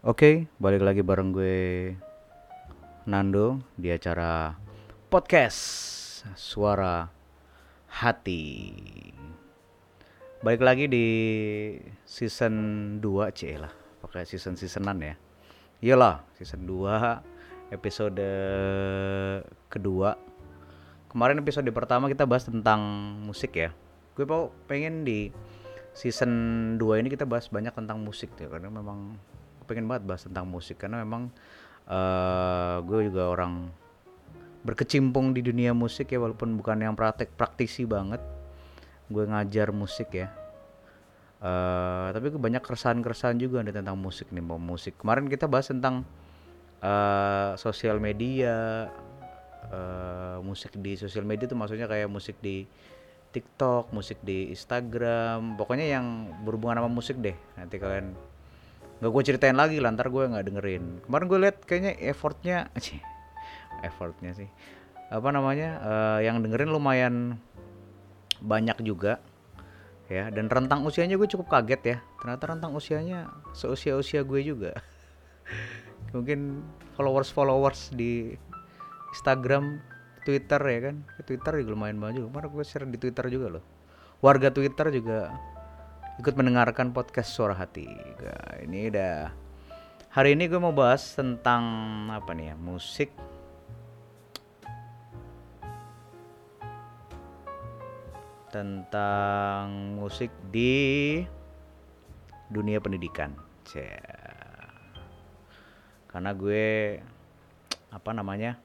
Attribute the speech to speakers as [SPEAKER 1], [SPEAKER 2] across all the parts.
[SPEAKER 1] Oke, balik lagi bareng gue Nando di acara podcast Suara Hati. Balik lagi di season 2 C lah, pakai season seasonan ya. Iyalah, season 2 episode kedua. Kemarin episode pertama kita bahas tentang musik ya. Gue mau pengen di season 2 ini kita bahas banyak tentang musik ya karena memang pengen banget bahas tentang musik karena memang eh gue juga orang berkecimpung di dunia musik ya walaupun bukan yang praktek praktisi banget. Gue ngajar musik ya. Eh tapi gue banyak keresahan-keresahan juga nih tentang musik nih mau musik. Kemarin kita bahas tentang eh sosial media eh musik di sosial media itu maksudnya kayak musik di TikTok, musik di Instagram, pokoknya yang berhubungan sama musik deh. Nanti kalian nggak gue ceritain lagi lah, ntar gue nggak dengerin. Kemarin gue liat kayaknya effortnya, effortnya sih, apa namanya, eh, yang dengerin lumayan banyak juga, ya. Dan rentang usianya gue cukup kaget ya. Ternyata rentang usianya seusia usia gue juga. Mungkin followers followers di Instagram Twitter ya kan Twitter juga lumayan banyak kemarin gue share di Twitter juga loh warga Twitter juga ikut mendengarkan podcast suara hati. Gak, ini udah hari ini gue mau bahas tentang apa nih ya musik. Tentang musik di dunia pendidikan. Karena gue apa namanya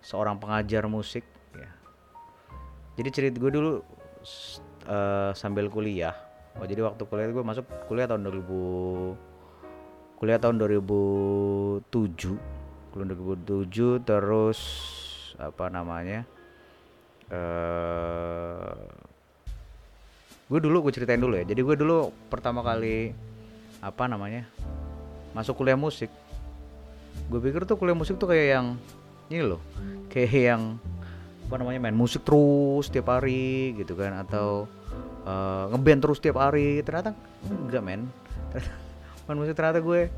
[SPEAKER 1] seorang pengajar musik ya. Jadi cerita gue dulu eh, sambil kuliah. Oh jadi waktu kuliah gue masuk kuliah tahun 2000 kuliah tahun 2007 kuliah 2007 terus apa namanya eh gue dulu gue ceritain dulu ya. Jadi gue dulu pertama kali apa namanya masuk kuliah musik. Gue pikir tuh kuliah musik tuh kayak yang ini loh kayak yang apa namanya main musik terus tiap hari gitu kan atau eh, ngeband terus tiap hari. Ternyata enggak men. Main musik ternyata gue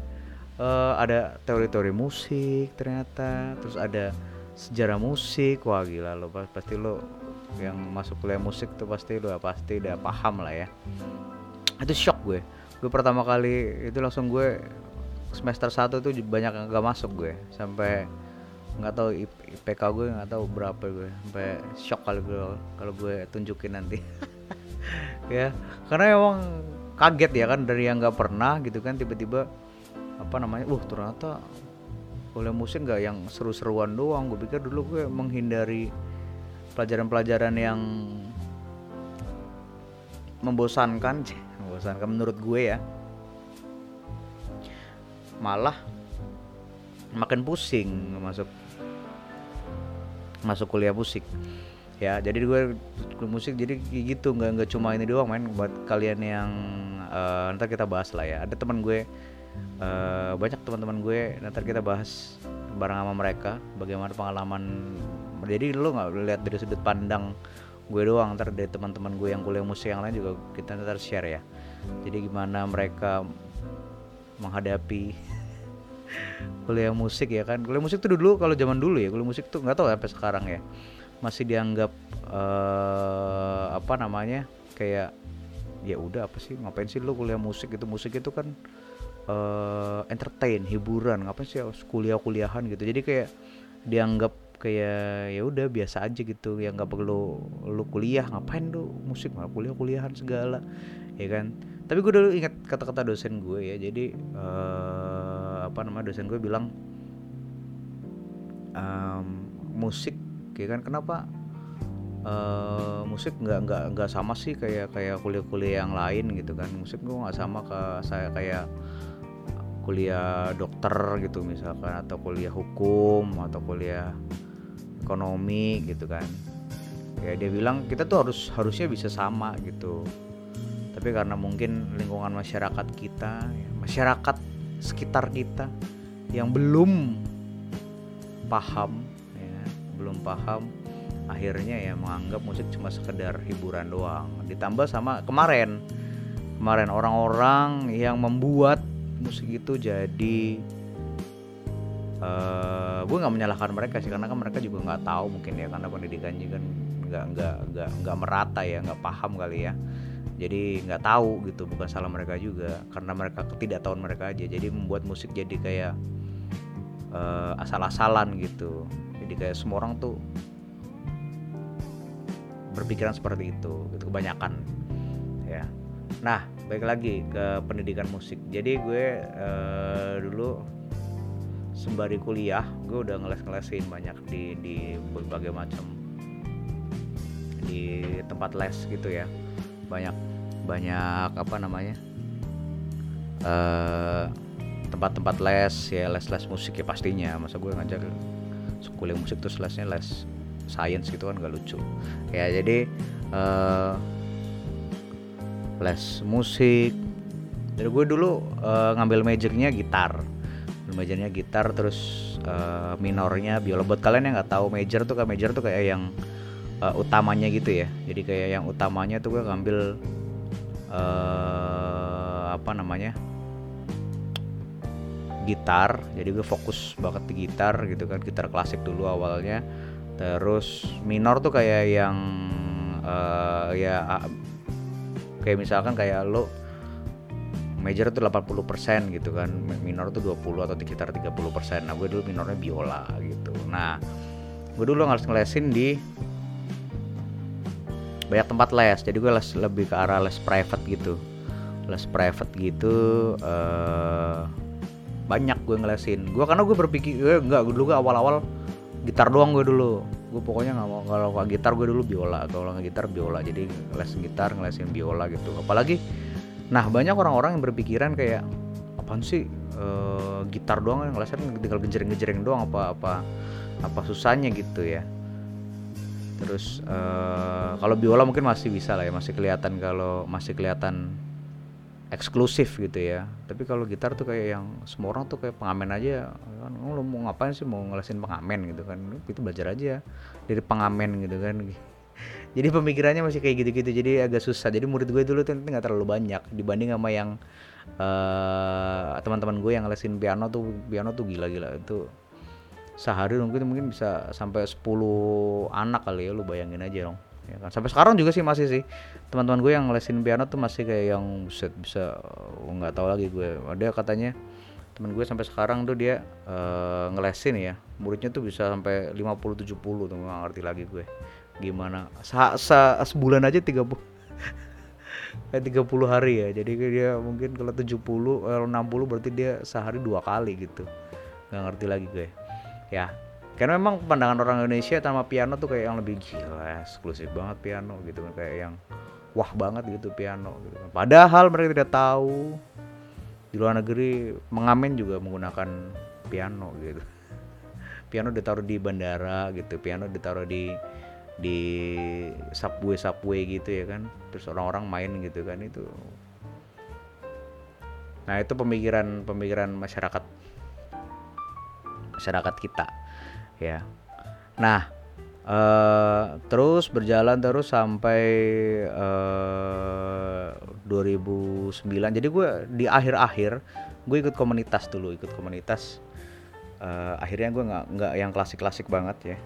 [SPEAKER 1] eh, ada teori-teori musik ternyata terus ada sejarah musik. Wah gila lo pa- pasti lo yang masuk kuliah musik tuh pasti lo pasti udah paham lah ya. Itu shock gue. Gue pertama kali itu langsung gue semester 1 tuh banyak yang gak masuk gue sampai nggak tahu IP IPK gue nggak tahu berapa gue sampai shock kali gue kalau gue tunjukin nanti. Ya karena emang kaget ya kan dari yang nggak pernah gitu kan tiba-tiba apa namanya uh ternyata kuliah musik nggak yang seru-seruan doang. Gue pikir dulu gue menghindari pelajaran-pelajaran yang membosankan membosankan menurut gue ya. Malah makin pusing masuk masuk kuliah musik. Ya jadi gue kuliah musik jadi gitu nggak nggak cuma ini doang main buat kalian yang eh, ntar kita bahas lah ya. Ada teman gue eh, banyak teman-teman gue ntar kita bahas bareng sama mereka bagaimana pengalaman. Jadi lu nggak lihat dari sudut pandang gue doang ntar dari teman-teman gue yang kuliah musik yang lain juga kita ntar share ya. Jadi gimana mereka menghadapi kuliah musik ya kan. Kuliah musik tuh dulu kalau zaman dulu ya kuliah musik tuh nggak tahu sampai sekarang ya. Masih dianggap eh, apa namanya kayak ya udah apa sih ngapain sih lu kuliah musik itu musik itu kan eh, entertain hiburan. Ngapain sih kuliah kuliahan gitu. Jadi kayak dianggap kayak ya udah biasa aja gitu. Ya nggak perlu lu kuliah ngapain lu musik nggak kuliah kuliahan segala ya kan tapi gue dulu ingat kata-kata dosen gue ya. Jadi eh, apa namanya dosen gue bilang em, musik ya kan kenapa eh, musik nggak nggak nggak sama sih kayak kayak kuliah-kuliah yang lain gitu kan. Musik gue nggak sama ke saya kayak kuliah dokter gitu misalkan atau kuliah hukum atau kuliah ekonomi gitu kan. Ya dia bilang kita tuh harus harusnya bisa sama gitu tapi karena mungkin lingkungan masyarakat kita ya, masyarakat sekitar kita yang belum paham ya, belum paham akhirnya ya menganggap musik cuma sekedar hiburan doang. Ditambah sama kemarin kemarin orang-orang yang membuat musik itu jadi uh, gue nggak menyalahkan mereka sih karena kan mereka juga nggak tahu mungkin ya karena pendidikannya kan nggak nggak nggak nggak merata ya nggak paham kali ya jadi nggak tahu gitu bukan salah mereka juga karena mereka ketidaktahuan mereka aja. Jadi membuat musik jadi kayak uh, asal-asalan gitu. Jadi kayak semua orang tuh berpikiran seperti itu gitu kebanyakan. Ya. Nah baik lagi ke pendidikan musik. Jadi gue uh, dulu sembari kuliah gue udah ngeles-ngelesin banyak di di berbagai macam di tempat les gitu ya banyak banyak apa namanya eh, tempat-tempat les ya les-les musik ya pastinya. Masa gue ngajak kuliah musik terus lesnya les science gitu kan gak lucu. Ya jadi uh, les musik. Dari gue dulu uh, ngambil majornya gitar. Majornya gitar terus uh, minornya biola. Buat kalian yang nggak tahu major tuh kayak major tuh kayak yang uh, utamanya gitu ya. Jadi kayak yang utamanya tuh gue ngambil uh, apa namanya gitar. Jadi gue fokus banget di gitar gitu kan gitar klasik dulu awalnya. Terus minor tuh kayak yang uh, ya kayak misalkan kayak lo major tuh 80% gitu kan minor tuh 20 atau sekitar 30% nah gue dulu minornya biola gitu. Nah gue dulu harus ngelesin di banyak tempat les jadi gue les lebih ke arah les private gitu. Les private gitu uh, banyak gue ngelesin. Gue karena gue berpikir gue nggak dulu gue awal-awal gitar doang gue dulu. Gue pokoknya nggak mau kalau gitar gue dulu biola kalau nggak gitar biola. Jadi les gitar ngelesin biola gitu. Apalagi Nah banyak orang-orang yang berpikiran kayak apaan sih uh, gitar doang yang ngelesin tinggal gejreng-gejreng doang apa apa apa susahnya gitu ya. Terus uh, kalau biola mungkin masih bisa lah ya masih kelihatan kalau masih kelihatan eksklusif gitu ya. Tapi kalau gitar tuh kayak yang semua orang tuh kayak pengamen aja kan lo mau ngapain sih mau ngelesin pengamen gitu kan. Itu belajar aja dari pengamen gitu kan jadi pemikirannya masih kayak gitu-gitu jadi agak susah jadi murid gue dulu tuh nggak terlalu banyak dibanding sama yang uh, teman-teman gue yang lesin piano tuh piano tuh gila-gila itu sehari mungkin mungkin bisa sampai 10 anak kali ya lu bayangin aja dong. Ya kan? Sampai sekarang juga sih masih sih. Teman-teman gue yang lesin piano tuh masih kayak yang bisa bisa nggak tahu lagi gue. Ada katanya teman gue sampai sekarang tuh dia uh, ngelesin ya. Muridnya tuh bisa sampai 50 70 tuh nggak ngerti lagi gue. Gimana? Sa, sa sebulan aja 30 kayak 30 hari ya. Jadi dia mungkin kalau 70 kalau 60 berarti dia sehari dua kali gitu. Nggak ngerti lagi gue ya. Karena memang pandangan orang Indonesia sama piano tuh kayak yang lebih gila eksklusif banget piano gitu kan. Kayak yang wah banget gitu piano gitu kan. padahal mereka tidak tahu di luar negeri mengamen juga menggunakan piano gitu. Piano ditaruh di bandara gitu piano ditaruh di di subway subway gitu ya kan. Terus orang-orang main gitu kan itu. Nah itu pemikiran pemikiran masyarakat masyarakat kita ya. Nah uh, terus berjalan terus sampai uh, eh, 2009 jadi gue di akhir-akhir gue ikut komunitas dulu ikut komunitas. Uh, akhirnya gue nggak nggak yang klasik-klasik banget ya.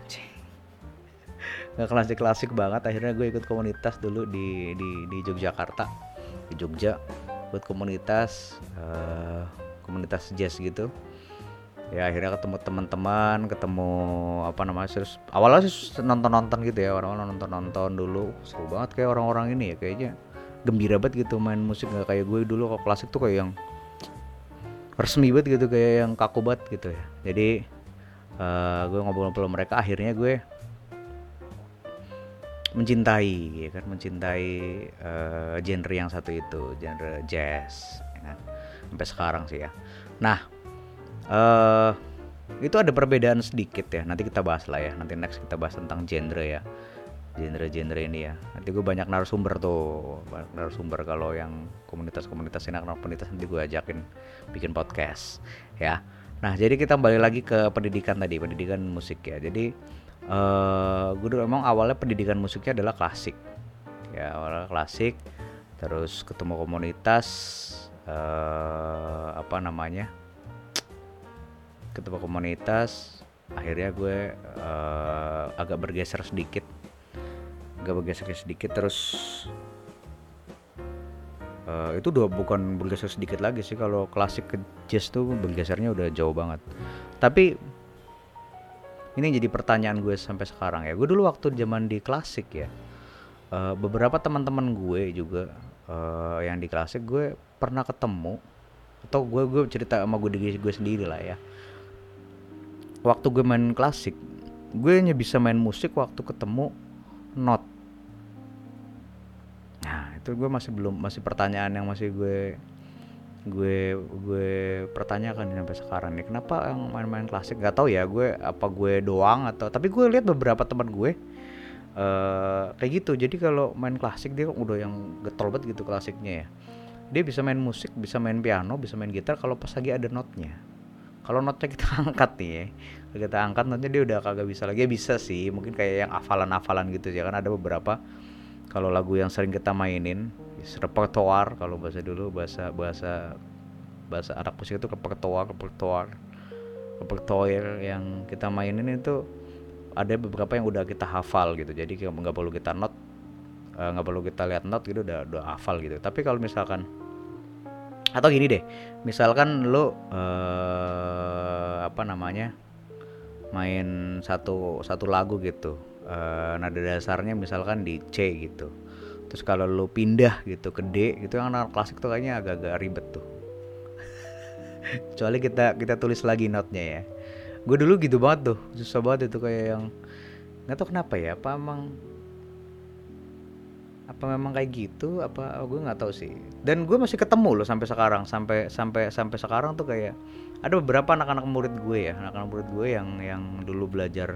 [SPEAKER 1] Nggak klasik klasik banget. Akhirnya gue ikut komunitas dulu di di di Yogyakarta. Di Jogja buat komunitas uh, komunitas jazz gitu ya akhirnya ketemu teman-teman ketemu apa namanya terus awalnya sih nonton nonton gitu ya orang-orang nonton nonton dulu. Seru banget kayak orang-orang ini ya kayaknya gembira banget gitu main musik nggak kayak gue dulu kalau klasik tuh kayak yang resmi banget gitu kayak yang kaku banget gitu ya. Jadi uh, gue ngobrol-ngobrol mereka akhirnya gue mencintai ya kan mencintai uh, genre yang satu itu genre jazz ya kan sampai sekarang sih ya. Nah uh, itu ada perbedaan sedikit ya. Nanti kita bahas lah ya. Nanti next kita bahas tentang genre ya. Genre-genre ini ya. Nanti gue banyak narasumber tuh. Banyak narasumber kalau yang komunitas-komunitas ini komunitas nanti gue ajakin bikin podcast ya. Nah jadi kita kembali lagi ke pendidikan tadi pendidikan musik ya. Jadi uh, eh, gue dulu emang awalnya pendidikan musiknya adalah klasik ya. Awalnya klasik terus ketemu komunitas uh, apa namanya ketua komunitas akhirnya gue uh, agak bergeser sedikit. Agak bergeser sedikit terus uh, itu udah bukan bergeser sedikit lagi sih. Kalau klasik ke jazz tuh bergesernya udah jauh banget. Tapi ini jadi pertanyaan gue sampai sekarang ya. Gue dulu waktu zaman di klasik ya uh, beberapa teman-teman gue juga uh, yang di klasik gue pernah ketemu atau gue gue cerita sama gue diri gue sendiri lah ya waktu gue main klasik gue hanya bisa main musik waktu ketemu not. Nah itu gue masih belum masih pertanyaan yang masih gue gue gue pertanyakan sampai sekarang nih. Kenapa yang main-main klasik? Nggak tahu ya gue apa gue doang atau tapi gue lihat beberapa teman gue uh, kayak gitu. Jadi kalau main klasik dia udah yang getol banget gitu klasiknya ya. Dia bisa main musik bisa main piano bisa main gitar kalau pas lagi ada notnya kalau notnya kita angkat nih ya kita angkat notnya dia udah kagak bisa lagi. Ya bisa sih mungkin kayak yang hafalan-hafalan gitu ya kan ada beberapa kalau lagu yang sering kita mainin repertoire kalau bahasa dulu bahasa bahasa bahasa anak musik itu repertoire repertoire repertoire yang kita mainin itu ada beberapa yang udah kita hafal gitu. Jadi nggak perlu kita not eh, nggak perlu kita lihat not gitu udah udah hafal gitu. Tapi kalau misalkan atau gini deh misalkan lo uh, apa namanya main satu satu lagu gitu uh, nada dasarnya misalkan di C gitu. Terus kalau lo pindah gitu ke D gitu yang anak klasik tuh kayaknya agak-agak ribet tuh. Kecuali kita kita tulis lagi notnya ya. Gue dulu gitu banget tuh susah banget itu kayak yang nggak tau kenapa ya apa emang apa memang kayak gitu? Apa oh, gue nggak tahu sih. Dan gue masih ketemu loh sampai sekarang. Sampai sampai sampai sekarang tuh kayak ada beberapa anak-anak murid gue ya. Anak-anak murid gue yang yang dulu belajar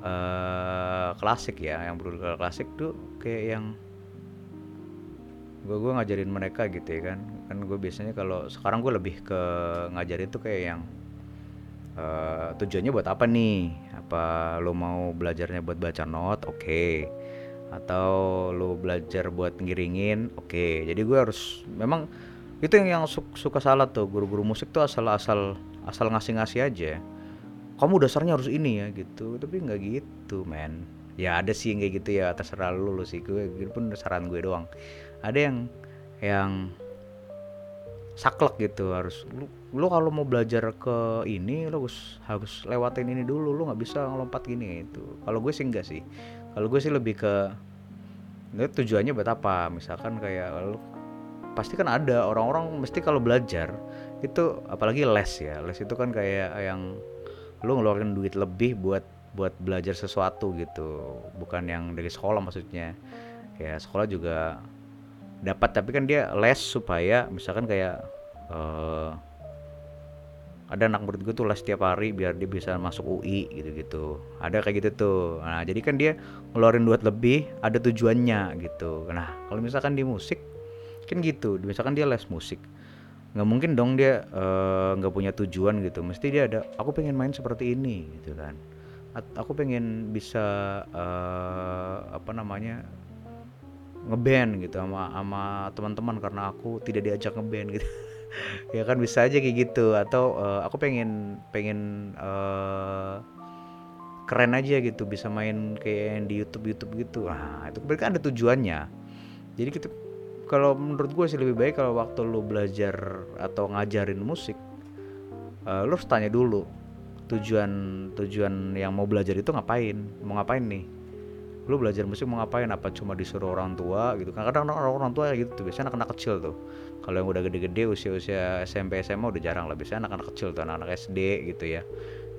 [SPEAKER 1] uh, klasik ya. Yang dulu klasik tuh kayak yang gue gue ngajarin mereka gitu ya kan. Kan gue biasanya kalau sekarang gue lebih ke ngajarin tuh kayak yang uh, tujuannya buat apa nih? Apa lo mau belajarnya buat baca not? Oke. okay atau lo belajar buat ngiringin oke. Okay. jadi gue harus memang itu yang yang su suka salah tuh. Guru-guru musik tuh asal-asal asal ngasih-ngasih aja. Kamu dasarnya harus ini ya gitu. Tapi nggak gitu men. Ya ada sih yang kayak gitu ya terserah lu, lu sih. Gue gitu pun saran gue doang. Ada yang yang saklek gitu harus lu lu kalau mau belajar ke ini lu harus harus lewatin ini dulu. Lu nggak bisa ngelompat gini itu kalau gue sih enggak sih kalau gue sih lebih ke itu tujuannya buat apa? Misalkan kayak lu pasti kan ada orang-orang mesti kalau belajar itu apalagi les ya. Les itu kan kayak yang lu ngeluarin duit lebih buat buat belajar sesuatu gitu. Bukan yang dari sekolah maksudnya. Ya sekolah juga dapat tapi kan dia les supaya misalkan kayak uh, ada anak murid gue tuh les setiap hari biar dia bisa masuk UI gitu-gitu. Ada kayak gitu tuh. Nah jadi kan dia ngeluarin duit lebih ada tujuannya gitu. Nah kalau misalkan di musik kan gitu. Misalkan dia les musik nggak mungkin dong dia eh, nggak uh, punya tujuan gitu. Mesti dia ada aku pengen main seperti ini gitu kan. Aku pengen bisa uh, apa namanya ngeband gitu sama sama teman-teman karena aku tidak diajak ngeband gitu ya kan bisa aja kayak gitu. Atau uh, aku pengen pengen uh, keren aja gitu. Bisa main kayak yang di YouTube YouTube gitu. Nah itu berarti ada tujuannya. Jadi kita kalau menurut gue sih lebih baik kalau waktu lu belajar atau ngajarin musik uh, lu harus tanya dulu tujuan tujuan yang mau belajar itu ngapain? Mau ngapain nih? Lu belajar musik mau ngapain? Apa cuma disuruh orang tua gitu? Kan kadang orang orang tua gitu biasanya anak-anak kecil tuh kalau yang udah gede-gede usia-usia SMP SMA udah jarang lah. Biasanya anak-anak kecil tuh anak-anak SD gitu ya.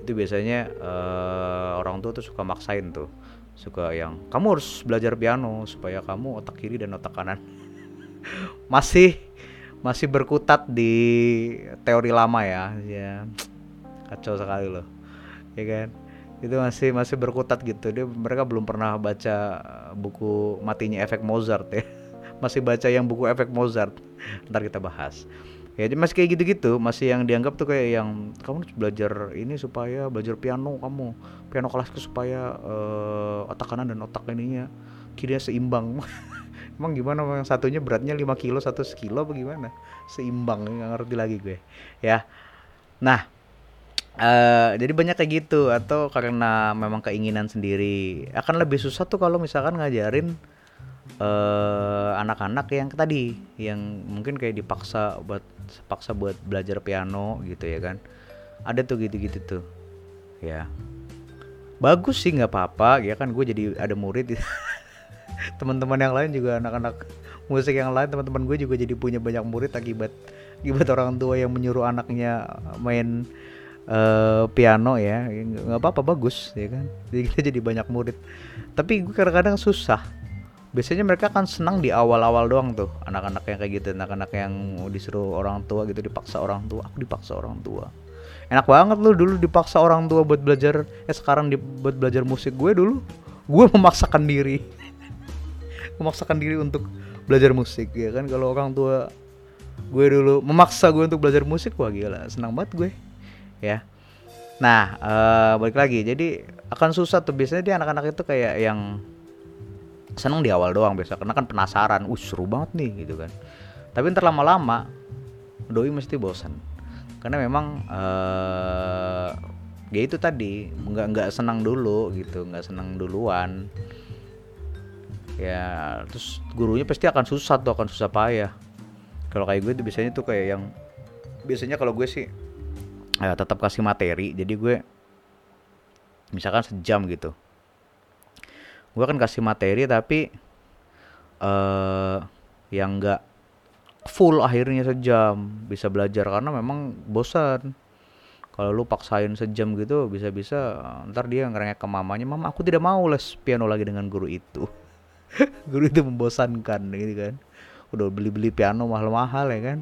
[SPEAKER 1] Itu biasanya uh, orang tua tuh suka maksain tuh. Suka yang kamu harus belajar piano supaya kamu otak kiri dan otak kanan. Masih masih berkutat di teori lama ya. Ya kacau sekali loh. Ya kan? Itu masih masih berkutat gitu. Dia mereka belum pernah baca buku matinya efek Mozart ya. Masih baca yang buku efek Mozart ntar kita bahas. Ya masih kayak gitu-gitu masih yang dianggap tuh kayak yang kamu belajar ini supaya belajar piano kamu. Piano klasik supaya uh, otak kanan dan otak ininya kirinya seimbang. Emang gimana yang satunya beratnya 5 kilo satu sekilo apa gimana? Seimbang nggak ngerti lagi gue. Ya. Nah Uh, jadi banyak kayak gitu atau karena memang keinginan sendiri akan lebih susah tuh kalau misalkan ngajarin anak anak-anak yang tadi yang mungkin kayak dipaksa buat paksa buat belajar piano gitu ya kan. Ada tuh gitu-gitu tuh. Ya. Bagus sih nggak apa-apa. Ya kan gue jadi ada murid. Teman-teman yang lain juga anak-anak musik yang lain teman-teman gue juga jadi punya banyak murid akibat akibat orang tua yang menyuruh anaknya main uh, piano ya. Nggak apa-apa bagus ya kan. Jadi kita jadi banyak murid. Tapi gue kadang-kadang susah biasanya mereka akan senang di awal-awal doang tuh. Anak-anak yang kayak gitu anak-anak yang disuruh orang tua gitu dipaksa orang tua. Aku dipaksa orang tua. Enak banget lu dulu dipaksa orang tua buat belajar eh sekarang di, buat belajar musik. Gue dulu gue memaksakan diri. Memaksakan diri untuk belajar musik ya kan? Kalau orang tua gue dulu memaksa gue untuk belajar musik wah gila senang banget gue. Ya. Nah uh, balik lagi. Jadi akan susah tuh. Biasanya dia anak-anak itu kayak yang seneng di awal doang biasa karena kan penasaran uh seru banget nih gitu kan. Tapi ntar lama-lama doi mesti bosan karena memang uh, ya itu tadi nggak nggak senang dulu gitu nggak senang duluan. Ya terus gurunya pasti akan susah tuh akan susah payah. Kalau kayak gue tuh biasanya tuh kayak yang biasanya kalau gue sih ya, tetap kasih materi. Jadi gue misalkan sejam gitu gue kan kasih materi tapi uh, yang enggak full akhirnya sejam bisa belajar karena memang bosan. Kalau lu paksain sejam gitu bisa-bisa ntar dia ngerengek ke mamanya mama aku tidak mau les piano lagi dengan guru itu. Guru itu membosankan gitu kan. Udah beli-beli piano mahal-mahal ya kan.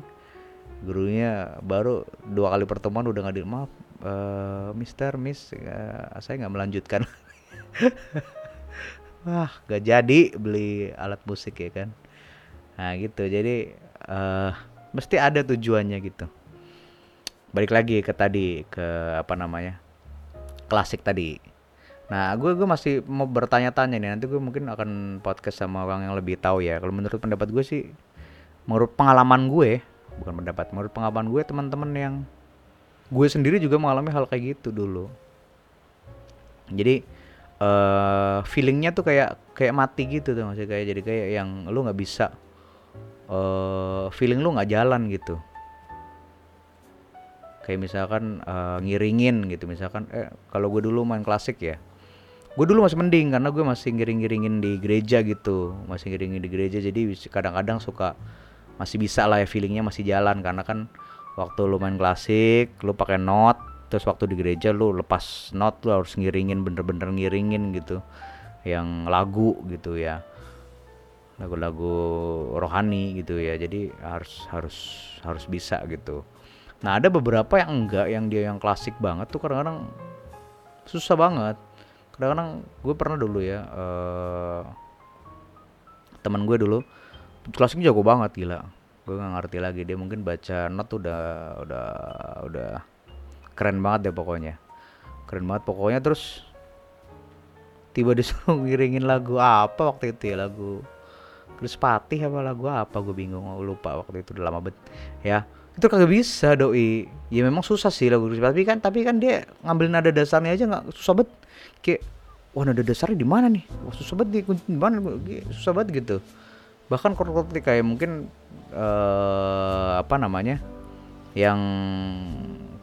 [SPEAKER 1] Gurunya baru dua kali pertemuan udah nggak di maaf uh, Mister Miss uh, saya nggak melanjutkan wah gak jadi beli alat musik ya kan? Nah gitu. Jadi uh, mesti ada tujuannya gitu. Balik lagi ke tadi ke apa namanya? Klasik tadi. Nah gue gue masih mau bertanya-tanya nih. Nanti gue mungkin akan podcast sama orang yang lebih tahu ya. Kalau menurut pendapat gue sih menurut pengalaman gue bukan pendapat menurut pengalaman gue teman-teman yang gue sendiri juga mengalami hal kayak gitu dulu. Jadi uh, feelingnya tuh kayak kayak mati gitu tuh maksudnya. Kayak jadi kayak yang lu nggak bisa uh, feeling lu nggak jalan gitu. Kayak misalkan uh, ngiringin gitu. Misalkan eh kalau gue dulu main klasik ya. Gue dulu masih mending karena gue masih ngiring-ngiringin di gereja gitu. Masih ngiringin di gereja. Jadi kadang-kadang suka masih bisa lah ya feelingnya masih jalan. Karena kan waktu lu main klasik lu pakai not terus waktu di gereja lu lepas not lu harus ngiringin bener-bener ngiringin gitu. Yang lagu gitu ya. Lagu-lagu rohani gitu ya. Jadi harus harus harus bisa gitu. Nah ada beberapa yang enggak yang dia yang klasik banget tuh kadang-kadang susah banget. Kadang-kadang gue pernah dulu ya uh, teman gue dulu klasik jago banget gila. Gue nggak ngerti lagi dia mungkin baca not udah udah udah keren banget deh pokoknya. Keren banget pokoknya. Terus tiba disuruh ngiringin lagu apa waktu itu ya lagu Chris Patih apa lagu apa? Gue bingung lupa waktu itu udah lama banget ya. Itu kagak bisa doi. Ya memang susah sih lagu Chris Patih kan tapi kan dia ngambil nada dasarnya aja nggak susah banget kayak wah nada dasarnya di mana nih? Wah susah banget di mana? Susah banget gitu. Bahkan chord-chord kayak mungkin uh, apa namanya yang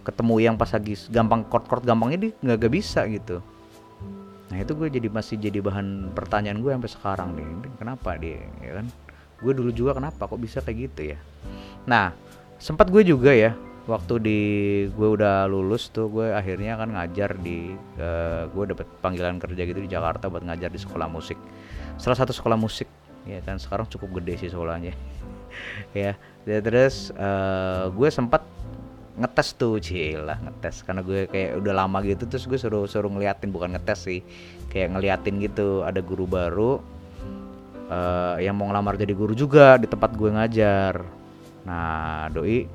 [SPEAKER 1] ketemu yang pas lagi gampang chord-chord gampangnya dia nggak gak bisa gitu. Nah itu gue jadi masih jadi bahan pertanyaan gue sampai sekarang nih kenapa dia ya kan? Gue dulu juga kenapa kok bisa kayak gitu ya? Nah sempat gue juga ya waktu di gue udah lulus tuh gue akhirnya kan ngajar di uh, gue dapet panggilan kerja gitu di Jakarta buat ngajar di sekolah musik. Salah satu sekolah musik ya kan? Sekarang cukup gede sih sekolahnya. Ya terus uh, gue sempat ngetes tuh cila ngetes. Karena gue kayak udah lama gitu terus gue suruh suruh ngeliatin bukan ngetes sih. Kayak ngeliatin gitu ada guru baru uh, yang mau ngelamar jadi guru juga di tempat gue ngajar. Nah doi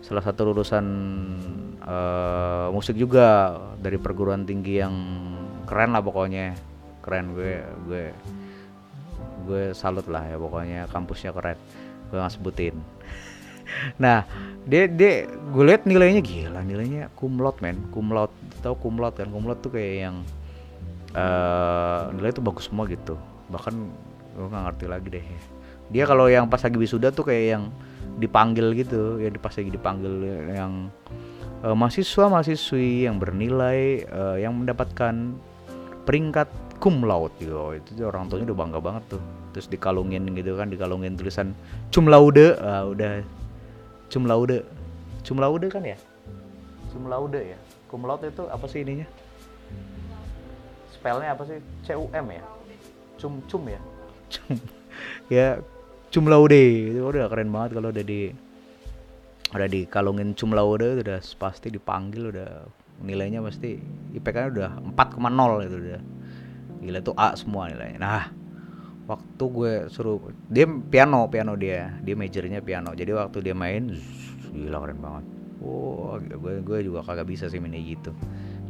[SPEAKER 1] salah satu lulusan uh, musik juga dari perguruan tinggi yang keren lah pokoknya. Keren gue gue gue salut lah ya pokoknya kampusnya keren. Gue nggak sebutin nah dia dia gue liat nilainya gila nilainya kumlot men. Kumlot tau kumlot kan? Kumlot tuh kayak yang uh, nilai tuh bagus semua gitu. Bahkan gue nggak ngerti lagi deh. Dia kalau yang pas lagi wisuda tuh kayak yang dipanggil gitu ya pas lagi dipanggil yang uh, mahasiswa mahasiswi yang bernilai uh, yang mendapatkan peringkat cum laude gitu. Itu tuh orang tuanya udah bangga banget tuh. Terus dikalungin gitu kan dikalungin tulisan cum laude. Uh, udah cum laude. Cum laude kan ya? Cum laude ya? Cum laude itu apa sih ininya? Spellnya apa sih? C U M ya? Cum cum ya? Cum. Ya cum laude. Itu udah keren banget kalau udah di udah dikalungin cum laude udah pasti dipanggil udah nilainya pasti IPK-nya udah 4,0 itu udah. Gila tuh A semua nilainya. Nah waktu gue suruh dia piano piano dia dia majornya piano. Jadi waktu dia main gila keren banget. Wow gue gue juga kagak bisa sih main gitu.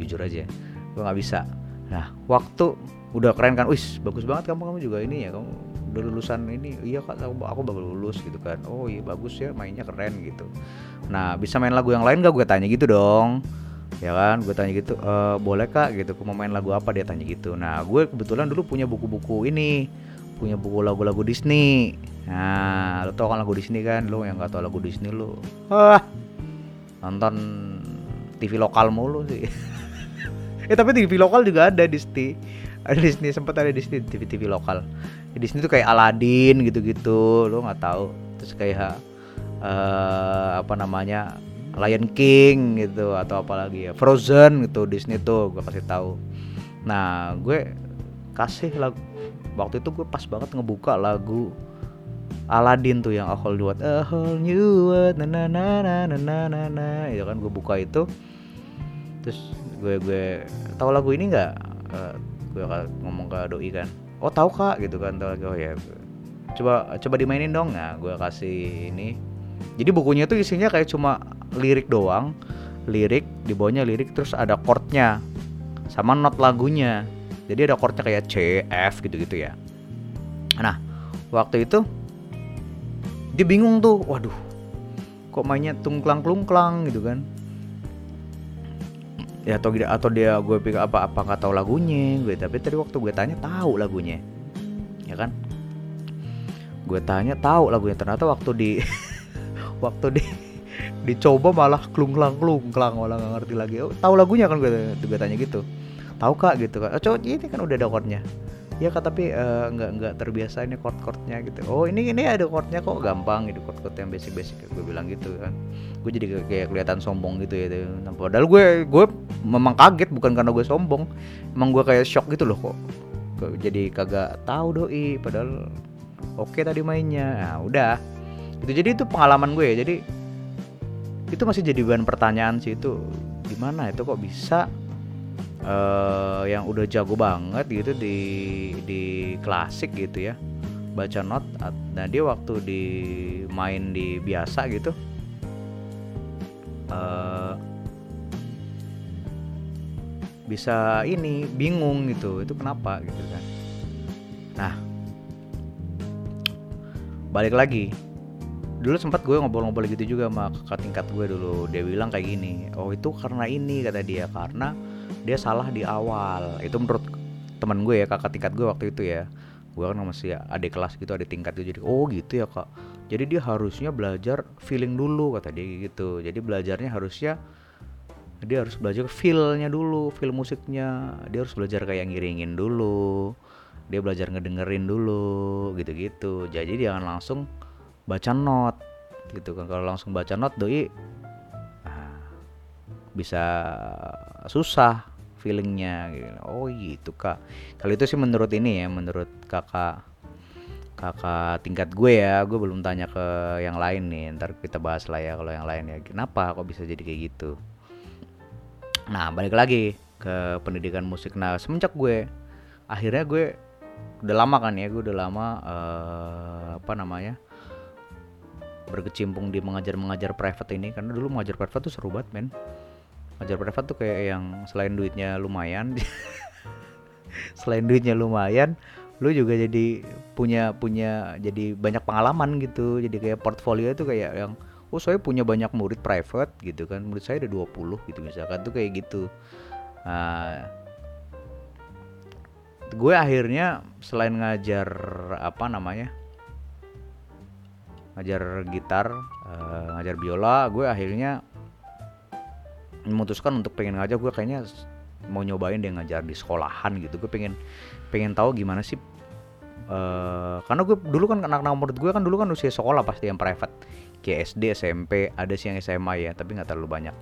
[SPEAKER 1] Jujur aja gue nggak bisa. Nah waktu udah keren kan wis bagus banget kamu kamu juga ini ya kamu udah lulusan ini. Iya kak aku, aku baru lulus gitu kan. Oh iya bagus ya mainnya keren gitu. Nah bisa main lagu yang lain gak gue tanya gitu dong. Ya kan gue tanya gitu e, boleh kak? Gitu mau main lagu apa? Dia tanya gitu. Nah gue kebetulan dulu punya buku-buku ini punya buku lagu-lagu Disney. Nah lo tau kan lagu Disney kan? Lo yang gak tau lagu Disney lo ah nonton TV lokal mulu sih. Eh tapi TV lokal juga ada Disney. Ada Disney sempat ada Disney TV TV lokal. Disney tuh kayak Aladdin gitu-gitu lo nggak tahu terus kayak uh, apa namanya Lion King gitu atau apalagi ya Frozen gitu Disney tuh gue kasih tahu nah gue kasih lagu waktu itu gue pas banget ngebuka lagu Aladin tuh yang A Whole New World, A Whole New na na na na na na na, na. itu kan gue buka itu, terus gue gue tahu lagu ini nggak? Eh, uh, gue ngomong ke doi kan, oh tahu kak gitu kan, tahu oh ya, coba coba dimainin dong, nah gue kasih ini, jadi bukunya tuh isinya kayak cuma lirik doang, lirik di bawahnya lirik terus ada chordnya. Sama not lagunya jadi ada chordnya kayak C F gitu gitu ya. Nah waktu itu dia bingung tuh waduh kok mainnya tungklang klungklang gitu kan. Ya atau tidak atau dia gue pikir apa apa nggak tahu lagunya gue tapi tadi waktu gue tanya tahu lagunya ya kan. Gue tanya tahu lagunya. Ternyata waktu di waktu di dicoba malah klungklang klungklang malah nggak ngerti lagi. Oh, tahu lagunya kan gue gue tanya gitu tahu kak gitu kan oh cowok ini kan udah ada chordnya. Ya kak tapi uh, nggak nggak terbiasa ini chord chordnya gitu. Oh ini ini ada chordnya kok gampang gitu chord chord yang basic basic gue bilang gitu kan. Gue jadi kayak kelihatan sombong gitu ya nah, padahal gue gue memang kaget bukan karena gue sombong. Emang gue kayak shock gitu loh kok. Jadi kagak tahu doi. Padahal oke tadi mainnya. Nah udah. Itu jadi itu pengalaman gue ya. Jadi itu masih jadi bahan pertanyaan sih. Itu gimana itu kok bisa uh, yang udah jago banget gitu di di klasik gitu ya. Baca not nah dia waktu di main di biasa gitu uh, bisa ini bingung gitu itu kenapa gitu kan. Nah balik lagi. Dulu sempat gue ngobrol-ngobrol gitu juga sama kakak tingkat gue dulu. Dia bilang kayak gini oh itu karena ini kata dia karena dia salah di awal. Itu menurut teman gue ya kakak tingkat gue waktu itu ya. Gue kan masih adik kelas gitu adik tingkat gitu jadi oh gitu ya kak. Jadi dia harusnya belajar feeling dulu kata dia gitu. Jadi belajarnya harusnya dia harus belajar feelnya dulu feel musiknya. Dia harus belajar kayak ngiringin dulu. Dia belajar ngedengerin dulu gitu-gitu. Jadi jangan langsung baca not gitu kan. Kalau langsung baca not doi nah, bisa susah feelingnya gitu. oh gitu kak. Kalau itu sih menurut ini ya menurut kakak kakak tingkat gue ya gue belum tanya ke yang lain nih. Ntar kita bahas lah ya kalau yang lain ya. Kenapa kok bisa jadi kayak gitu? Nah balik lagi ke pendidikan musik. Nah semenjak gue akhirnya gue udah lama kan ya gue udah lama uh, apa namanya berkecimpung di mengajar-mengajar private ini. Karena dulu mengajar private tuh seru banget men mengajar private tuh kayak yang selain duitnya lumayan selain duitnya lumayan lu juga jadi punya punya jadi banyak pengalaman gitu. Jadi kayak portfolio itu kayak yang oh saya punya banyak murid private gitu kan. Murid saya ada 20 gitu misalkan tuh kayak gitu. Nah, gue akhirnya selain ngajar apa namanya ngajar gitar uh, ngajar biola gue akhirnya memutuskan untuk pengen ngajar gue kayaknya mau nyobain deh ngajar di sekolahan gitu. Gue pengen pengen tahu gimana sih uh, karena gue dulu kan anak-anak murid gue kan dulu kan usia sekolah pasti yang private. Kayak SD SMP ada sih yang SMA ya tapi nggak terlalu banyak.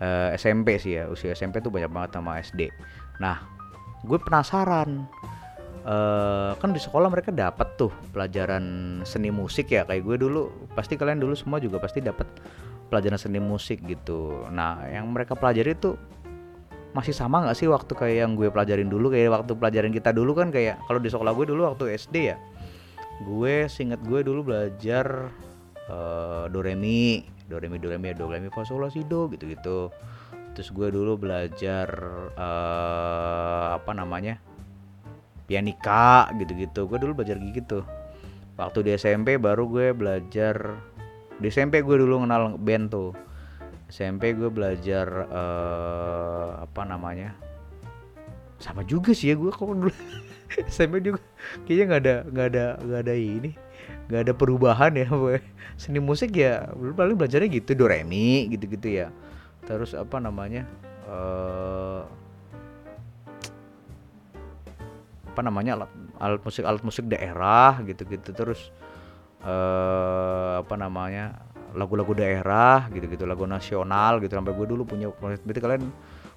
[SPEAKER 1] Uh, eh, SMP sih ya usia SMP tuh banyak banget sama SD nah gue penasaran uh, kan di sekolah mereka dapat tuh pelajaran seni musik ya. Kayak gue dulu pasti kalian dulu semua juga pasti dapat pelajaran seni musik gitu. Nah yang mereka pelajari tuh masih sama nggak sih waktu kayak yang gue pelajarin dulu? Kayak waktu pelajaran kita dulu kan kayak kalau di sekolah gue dulu waktu SD ya gue singkat gue dulu belajar uh, do re mi. Do re mi do re mi do re mi fa sol si do gitu gitu terus gue dulu belajar uh, apa namanya pianika gitu gitu gue dulu belajar gitu waktu di SMP baru gue belajar di SMP gue dulu kenal band tuh. SMP gue belajar uh, apa namanya? Sama juga sih ya gue kok dulu. SMP juga kayaknya nggak ada nggak ada nggak ada ini nggak ada perubahan ya gue seni musik ya paling belajarnya gitu do re gitu gitu ya. Terus apa namanya uh, apa namanya alat, alat musik alat musik daerah gitu gitu terus uh, apa namanya lagu-lagu daerah gitu-gitu lagu nasional gitu. Sampai gue dulu punya berarti kalian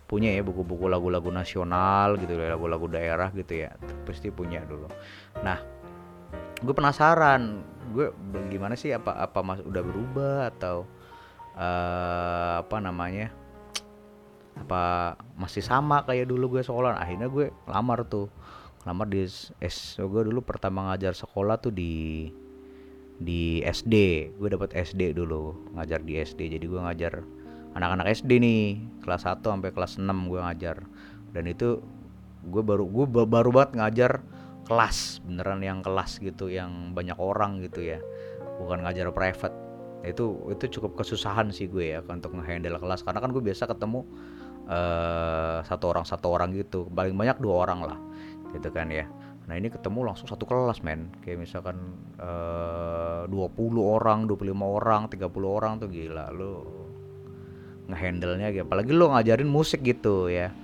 [SPEAKER 1] punya ya buku-buku lagu-lagu nasional gitu lagu-lagu daerah gitu ya. Pasti punya dulu. Nah gue penasaran gue gimana sih apa apa mas udah berubah atau uh, apa namanya apa masih sama kayak dulu gue sekolah? Akhirnya gue lamar tuh lamar di S gue dulu pertama ngajar sekolah tuh di di SD gue dapat SD dulu ngajar di SD jadi gue ngajar anak-anak SD nih kelas 1 sampai kelas 6 gue ngajar. Dan itu gue baru gue baru banget ngajar kelas beneran yang kelas gitu yang banyak orang gitu ya. Bukan ngajar private. Itu itu cukup kesusahan sih gue ya untuk ngehandle kelas. Karena kan gue biasa ketemu uh, satu orang satu orang gitu. Paling banyak dua orang lah gitu kan ya Nah ini ketemu langsung satu kelas men. Kayak misalkan eh, uh, 20 orang, 25 orang, 30 orang tuh gila Lu ngehandle-nya gitu. Apalagi lu ngajarin musik gitu ya.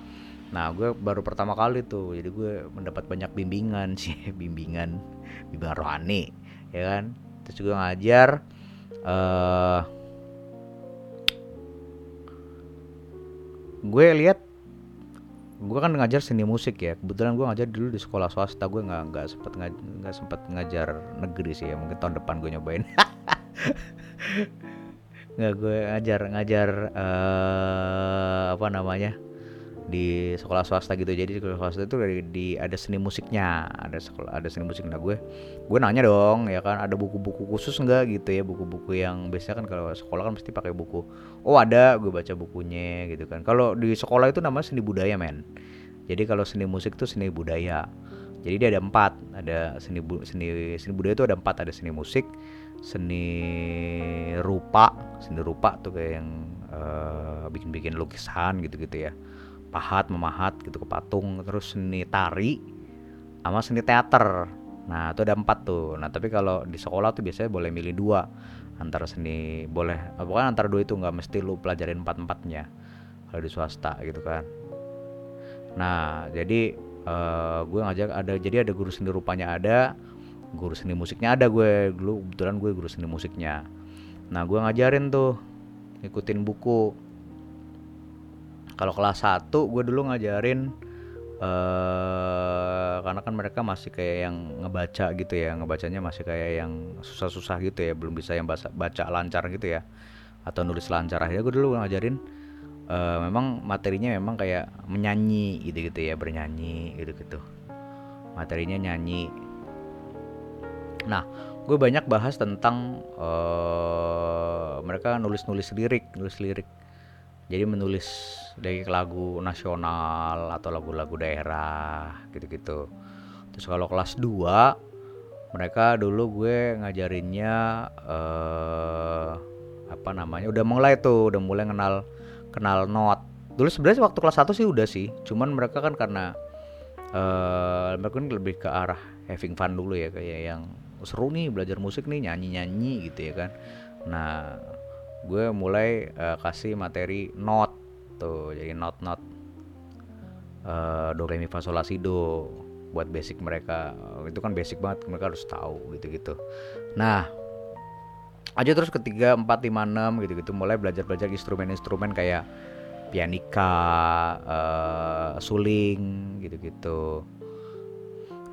[SPEAKER 1] Nah gue baru pertama kali tuh Jadi gue mendapat banyak bimbingan sih Bimbingan Bimbingan rohani Ya kan. Terus juga ngajar uh, Gue lihat gue kan ngajar seni musik ya. Kebetulan gue ngajar dulu di sekolah swasta. Gue nggak nggak sempet nggak sempet ngajar negeri sih ya. Mungkin tahun depan gue nyobain. Nggak gue ngajar ngajar uh, apa namanya di sekolah swasta gitu. Jadi di sekolah swasta itu dari di ada seni musiknya ada sekolah ada seni musik. Nah gue gue nanya dong ya kan ada buku-buku khusus nggak gitu ya? Buku-buku yang biasanya kan kalau sekolah kan mesti pakai buku. Oh ada gue baca bukunya gitu kan. Kalau di sekolah itu namanya seni budaya men. Jadi kalau seni musik itu seni budaya. Jadi dia ada empat. Ada seni bu, seni seni budaya itu ada empat. Ada seni musik seni rupa. Seni rupa tuh kayak yang uh, bikin-bikin lukisan gitu-gitu ya pahat memahat gitu ke patung terus seni tari sama seni teater. Nah itu ada empat tuh. Nah tapi kalau di sekolah tuh biasanya boleh milih dua. Antara seni boleh pokoknya antara dua itu nggak mesti lu pelajarin empat empatnya kalau di swasta gitu kan. Nah jadi uh, gue ngajak ada jadi ada guru seni rupanya ada guru seni musiknya ada gue. Dulu kebetulan gue guru seni musiknya. Nah gue ngajarin tuh ikutin buku kalau kelas 1 gue dulu ngajarin uh, karena kan mereka masih kayak yang ngebaca gitu ya ngebacanya masih kayak yang susah-susah gitu ya belum bisa yang baca, baca lancar gitu ya atau nulis lancar. Akhirnya gue dulu ngajarin uh, memang materinya memang kayak menyanyi gitu gitu ya bernyanyi gitu gitu materinya nyanyi. Nah gue banyak bahas tentang uh, mereka nulis nulis lirik nulis lirik jadi menulis dari lagu nasional atau lagu-lagu daerah gitu-gitu. Terus kalau kelas 2 mereka dulu gue ngajarinnya eh apa namanya udah mulai tuh udah mulai kenal kenal not. Dulu sebenarnya waktu kelas 1 sih udah sih cuman mereka kan karena eh mereka kan lebih ke arah having fun dulu ya kayak yang seru nih belajar musik nih nyanyi nyanyi gitu ya kan. Nah gue mulai eh, kasih materi not tuh jadi not not. Eh, do re mi fa sol la si do. Buat basic mereka. Itu kan basic banget mereka harus tahu gitu gitu nah aja terus ketiga empat lima enam gitu gitu mulai belajar belajar instrumen-instrumen kayak pianika eh, suling gitu gitu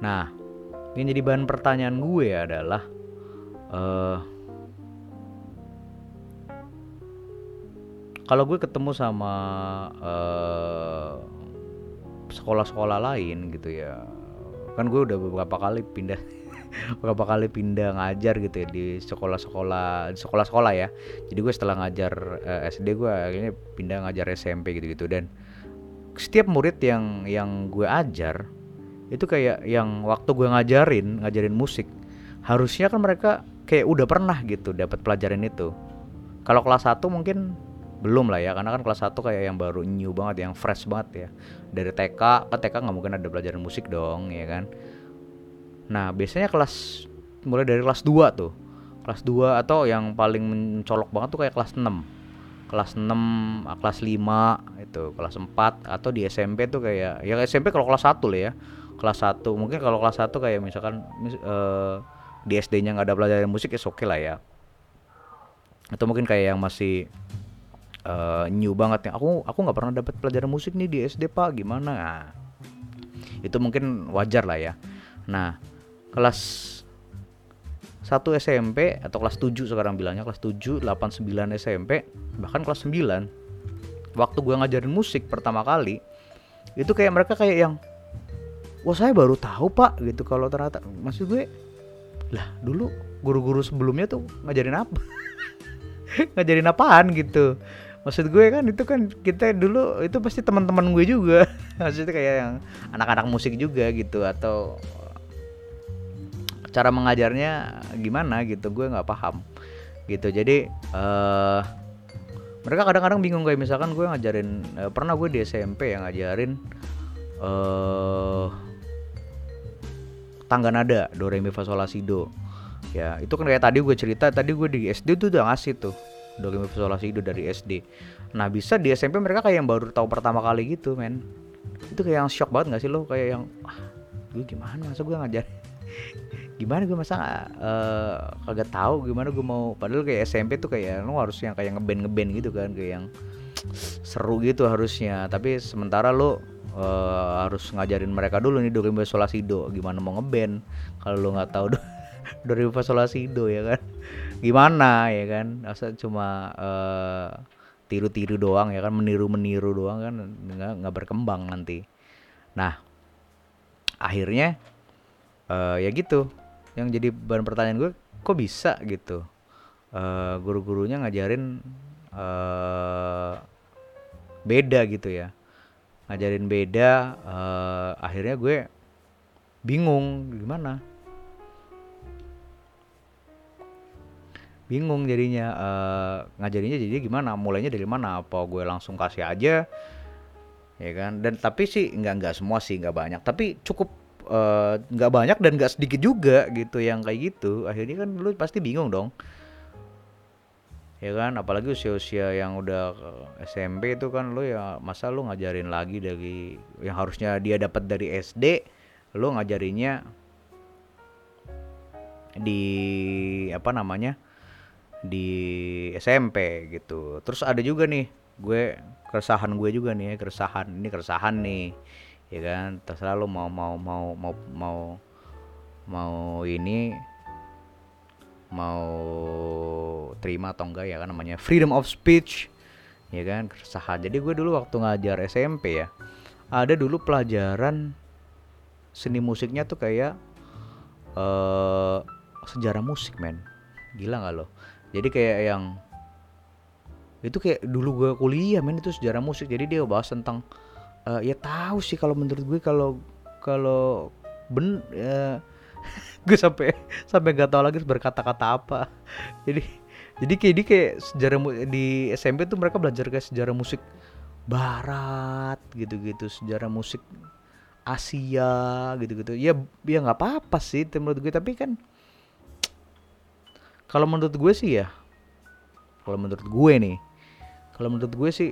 [SPEAKER 1] nah yang jadi bahan pertanyaan gue adalah eh kalau gue ketemu sama eh, sekolah-sekolah lain gitu ya kan gue udah beberapa kali pindah beberapa kali pindah ngajar gitu ya di sekolah-sekolah sekolah-sekolah ya. Jadi gue setelah ngajar eh, SD gue akhirnya pindah ngajar SMP gitu-gitu. Dan setiap murid yang yang gue ajar itu kayak yang waktu gue ngajarin ngajarin musik harusnya kan mereka kayak udah pernah gitu dapat pelajaran itu. Kalau kelas 1 mungkin belum lah ya karena kan kelas 1 kayak yang baru new banget yang fresh banget ya. Dari TK ke TK nggak mungkin ada pelajaran musik dong ya kan? Nah biasanya kelas mulai dari kelas 2 tuh. Kelas 2 atau yang paling mencolok banget tuh kayak kelas 6 kelas 6 kelas 5 itu kelas 4 atau di SMP tuh kayak ya SMP kalau kelas 1 lah ya. Kelas 1 mungkin kalau kelas 1 kayak misalkan mis- eh, di SD-nya nggak ada pelajaran musik ya oke lah ya. Atau mungkin kayak yang masih eh, new banget ya. Aku aku nggak pernah dapat pelajaran musik nih di SD pak. Gimana? Nah, itu mungkin wajar lah ya. Nah kelas 1 SMP atau kelas 7 sekarang bilangnya kelas 7, 8, 9 SMP bahkan kelas 9 waktu gue ngajarin musik pertama kali itu kayak mereka kayak yang wah saya baru tahu pak gitu. Kalau ternyata maksud gue lah dulu guru-guru sebelumnya tuh ngajarin apa? Ngajarin apaan gitu maksud gue kan itu kan kita dulu itu pasti teman-teman gue juga. Maksudnya kayak yang anak-anak musik juga gitu atau cara mengajarnya gimana gitu gue nggak paham gitu. Jadi eh mereka kadang-kadang bingung kayak misalkan gue ngajarin eh, pernah gue di SMP yang ngajarin eh tangga nada do re mi fa sol la si do. Ya itu kan kayak tadi gue cerita tadi gue di SD tuh udah ngasih tuh do re mi fa sol la si do dari SD nah bisa di SMP mereka kayak yang baru tahu pertama kali gitu men. Itu kayak yang shock banget gak sih lo? Kayak yang ah, gue gimana? Masa gue ngajar gimana gue? Masa eh, kagak tahu gimana gue mau? Padahal kayak SMP tuh kayak lo harus yang kayak ngeband ngeband gitu kan kayak yang seru gitu harusnya. Tapi sementara lo eh, harus ngajarin mereka dulu nih do re mi fa sol la si do gimana mau ngeband kalau lo nggak tahu do, do re mi fa sol la si do ya kan gimana ya kan? Masa cuma eh, tiru-tiru doang ya kan? Meniru-meniru doang kan nggak nggak berkembang nanti. Nah akhirnya eh, ya gitu. Yang jadi bahan pertanyaan gue kok bisa gitu? Eh guru-gurunya ngajarin eh beda gitu ya. Ngajarin beda eh akhirnya gue bingung gimana bingung jadinya eh ngajarinnya jadi gimana? Mulainya dari mana? Apa gue langsung kasih aja? Ya kan? Dan tapi sih nggak nggak semua sih nggak banyak. Tapi cukup eh, nggak banyak dan nggak sedikit juga gitu yang kayak gitu. Akhirnya kan lu pasti bingung dong. Ya kan? Apalagi usia-usia yang udah SMP itu kan lu ya masa lu ngajarin lagi dari yang harusnya dia dapat dari SD lu ngajarinnya di apa namanya di SMP gitu. Terus ada juga nih gue keresahan gue juga nih ya, keresahan ini keresahan nih ya kan? Terserah lu mau mau mau mau mau mau ini mau terima atau enggak ya kan namanya freedom of speech ya kan? Keresahan. Jadi gue dulu waktu ngajar SMP ya ada dulu pelajaran seni musiknya tuh kayak eh sejarah musik men. Gila nggak lo jadi kayak yang itu kayak dulu gue kuliah men itu sejarah musik. Jadi dia bahas tentang eh, ya tahu sih kalau menurut gue kalau kalau ben ya, gue sampai sampai gak tau lagi berkata-kata apa. Jadi jadi kayak di kayak sejarah di SMP tuh mereka belajar kayak sejarah musik barat gitu-gitu sejarah musik Asia gitu-gitu. Ya ya nggak apa-apa sih menurut gue. Tapi kan kalau menurut gue sih ya kalau menurut gue nih kalau menurut gue sih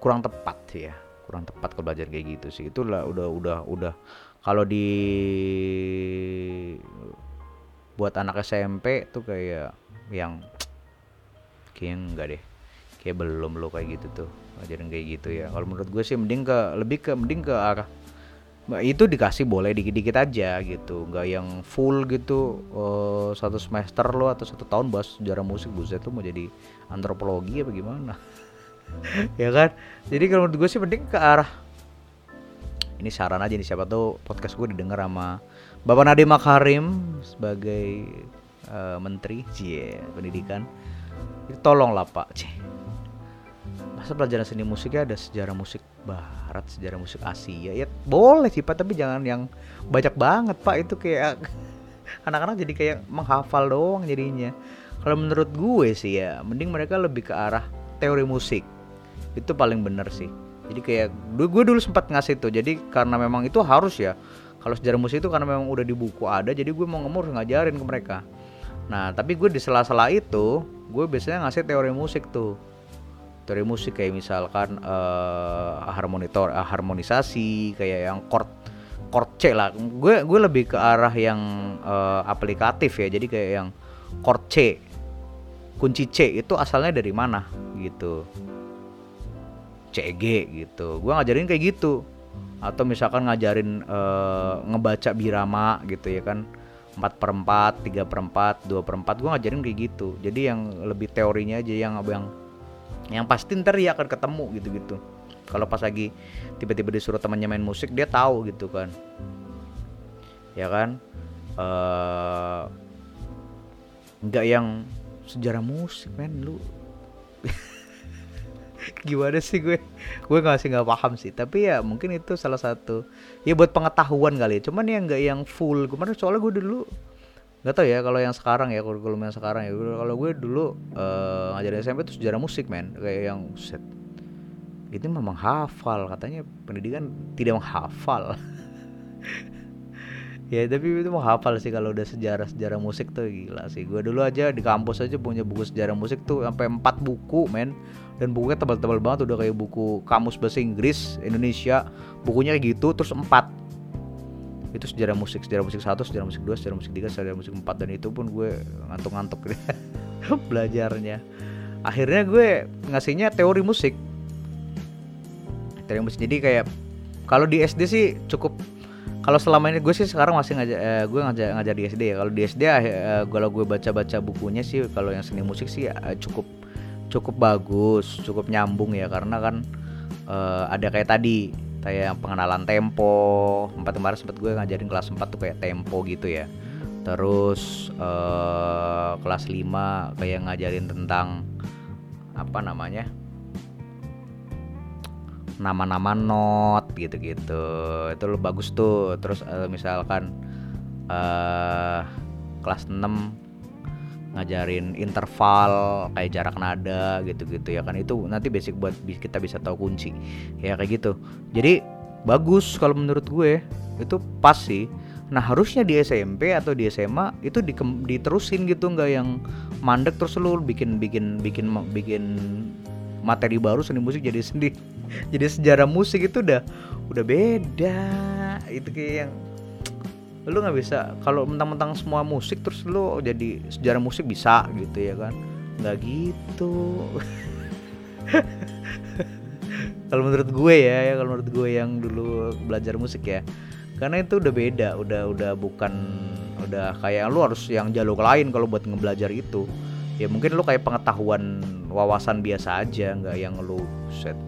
[SPEAKER 1] kurang tepat sih ya kurang tepat kalau belajar kayak gitu sih. Itulah udah udah udah. Kalau di buat anak SMP tuh kayak yang kayak enggak deh. Kayak belum lo kayak gitu tuh ngajarin kayak gitu ya. Kalau menurut gue sih mending ke lebih ke mending ke arah itu dikasih boleh dikit-dikit aja gitu. Nggak yang full gitu uh, satu semester lo atau satu tahun bahas sejarah musik buset lo mau jadi antropologi apa gimana? Ya kan? Jadi kalau menurut gue sih mending ke arah ini saran aja nih siapa tuh podcast gue didengar sama Bapak Nadiem Makarim sebagai uh, menteri cie pendidikan. Tolong lah pak. Cie masa pelajaran seni musiknya ada sejarah musik barat sejarah musik Asia? Ya boleh sih pak tapi jangan yang banyak banget pak. Itu kayak anak-anak jadi kayak menghafal doang jadinya. Kalau menurut gue sih ya mending mereka lebih ke arah teori musik. Itu paling bener sih. Jadi kayak gue dulu sempat ngasih tuh. Jadi karena memang itu harus ya kalau sejarah musik itu karena memang udah di buku ada jadi gue mau ngemur ngajarin ke mereka. Nah tapi gue di sela-sela itu gue biasanya ngasih teori musik tuh teori musik kayak misalkan uh, harmonitor uh, harmonisasi kayak yang chord chord C lah. Gue gue lebih ke arah yang uh, aplikatif ya. Jadi kayak yang chord C kunci C itu asalnya dari mana gitu. CG gitu. Gue ngajarin kayak gitu. Atau misalkan ngajarin uh, ngebaca birama gitu ya kan. 4 per 4, 3 per 4, 2 per 4 gue ngajarin kayak gitu. Jadi yang lebih teorinya aja yang yang yang pasti ntar ya akan ketemu gitu-gitu. Kalau pas lagi tiba-tiba disuruh temannya main musik dia tahu gitu kan. Ya kan? Uh, nggak yang sejarah musik men lu. Gimana sih gue? Gue nggak sih nggak paham sih tapi ya mungkin itu salah satu ya buat pengetahuan kali ya. Cuman ya nggak yang full. Kemarin soalnya gue dulu nggak tau ya kalau yang sekarang ya kurikulum yang sekarang ya. Kalau gue dulu uh, ngajarin SMP itu sejarah musik men. Kayak yang set. Itu memang hafal katanya pendidikan tidak menghafal. Ya tapi itu mau hafal sih kalau udah sejarah sejarah musik tuh gila sih. Gue dulu aja di kampus aja punya buku sejarah musik tuh sampai empat buku men. Dan bukunya tebal-tebal banget udah kayak buku kamus bahasa Inggris Indonesia. Bukunya kayak gitu terus empat itu sejarah musik sejarah musik satu sejarah musik dua sejarah musik tiga sejarah musik empat dan itu pun gue ngantuk-ngantuk belajarnya. Akhirnya gue ngasihnya teori musik. Teori musik. Jadi kayak kalau di SD sih cukup kalau selama ini gue sih sekarang masih ngajar eh, gue ngajar ngajar di SD ya. Kalau di SD eh, kalau gue baca baca bukunya sih kalau yang seni musik sih eh, cukup cukup bagus cukup nyambung ya. Karena kan eh, ada kayak tadi kayak pengenalan tempo. Empat kemarin sempat gue ngajarin kelas 4 tuh kayak tempo gitu ya. Terus eh, kelas 5 kayak ngajarin tentang apa namanya nama-nama not gitu-gitu. Itu lo bagus tuh. Terus uh, misalkan uh, kelas 6 ngajarin interval kayak jarak nada gitu-gitu ya kan. Itu nanti basic buat kita bisa tahu kunci. Ya kayak gitu. Jadi bagus kalau menurut gue. Itu pas sih. Nah harusnya di SMP atau di SMA itu di, diterusin gitu. Nggak yang mandek terus lu bikin bikin bikin bikin materi baru seni musik jadi sendiri jadi sejarah musik itu udah udah beda. Itu kayak yang lu nggak bisa kalau mentang-mentang semua musik terus lu jadi sejarah musik bisa gitu ya kan? Nggak gitu. Kalau menurut gue ya, ya kalau menurut gue yang dulu belajar musik ya. Karena itu udah beda udah udah bukan udah kayak lu harus yang jalur lain kalau buat ngebelajar itu. Ya mungkin lu kayak pengetahuan wawasan biasa aja nggak yang lu set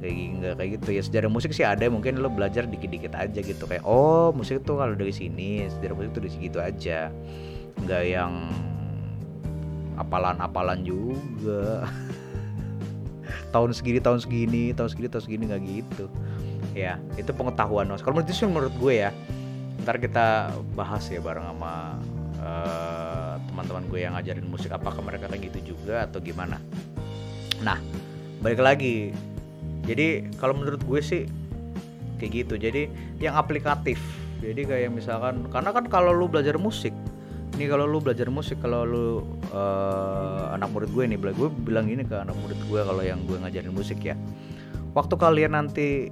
[SPEAKER 1] kayak nggak kayak gitu. Ya sejarah musik sih ada mungkin lo belajar dikit-dikit aja gitu. Kayak oh musik tuh kalau dari sini sejarah musik tuh dari segitu aja. Nggak yang apalan-apalan juga. Tahun segini tahun segini tahun segini tahun segini nggak gitu. Ya itu pengetahuan dong kalau menurut menurut gue ya ntar kita bahas ya bareng sama uh, teman-teman gue yang ngajarin musik apakah mereka kayak gitu juga atau gimana. Nah balik lagi jadi kalau menurut gue sih kayak gitu. Jadi yang aplikatif. Jadi kayak misalkan karena kan kalau lu belajar musik ini kalau lu belajar musik kalau lu uh, anak murid gue nih gue bilang ini ke anak murid gue kalau yang gue ngajarin musik ya. Waktu kalian nanti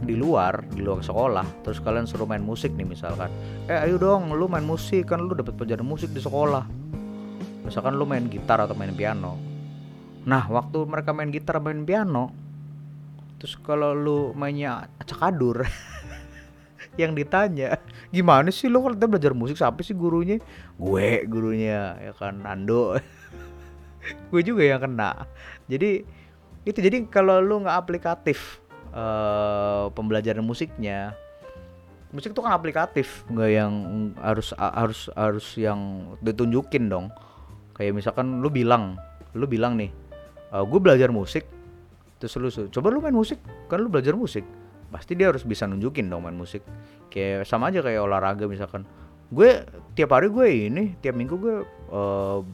[SPEAKER 1] di luar di luar sekolah terus kalian suruh main musik nih misalkan eh ayo dong lu main musik kan lu dapat pelajaran musik di sekolah. Misalkan lu main gitar atau main piano. Nah waktu mereka main gitar main piano terus kalau lu mainnya acak adur yang ditanya gimana sih lu kalau belajar musik siapa sih gurunya? Gue gurunya ya kan Ando gue juga yang kena. Jadi itu jadi kalau lu nggak aplikatif uh, pembelajaran musiknya musik itu kan aplikatif. Nggak yang harus harus harus yang ditunjukin dong. Kayak misalkan lu bilang lu bilang nih uh, gue belajar musik terus lu coba lu main musik kan lu belajar musik. Pasti dia harus bisa nunjukin dong main musik. Kayak sama aja kayak olahraga misalkan. Gue tiap hari gue ini tiap minggu gue uh,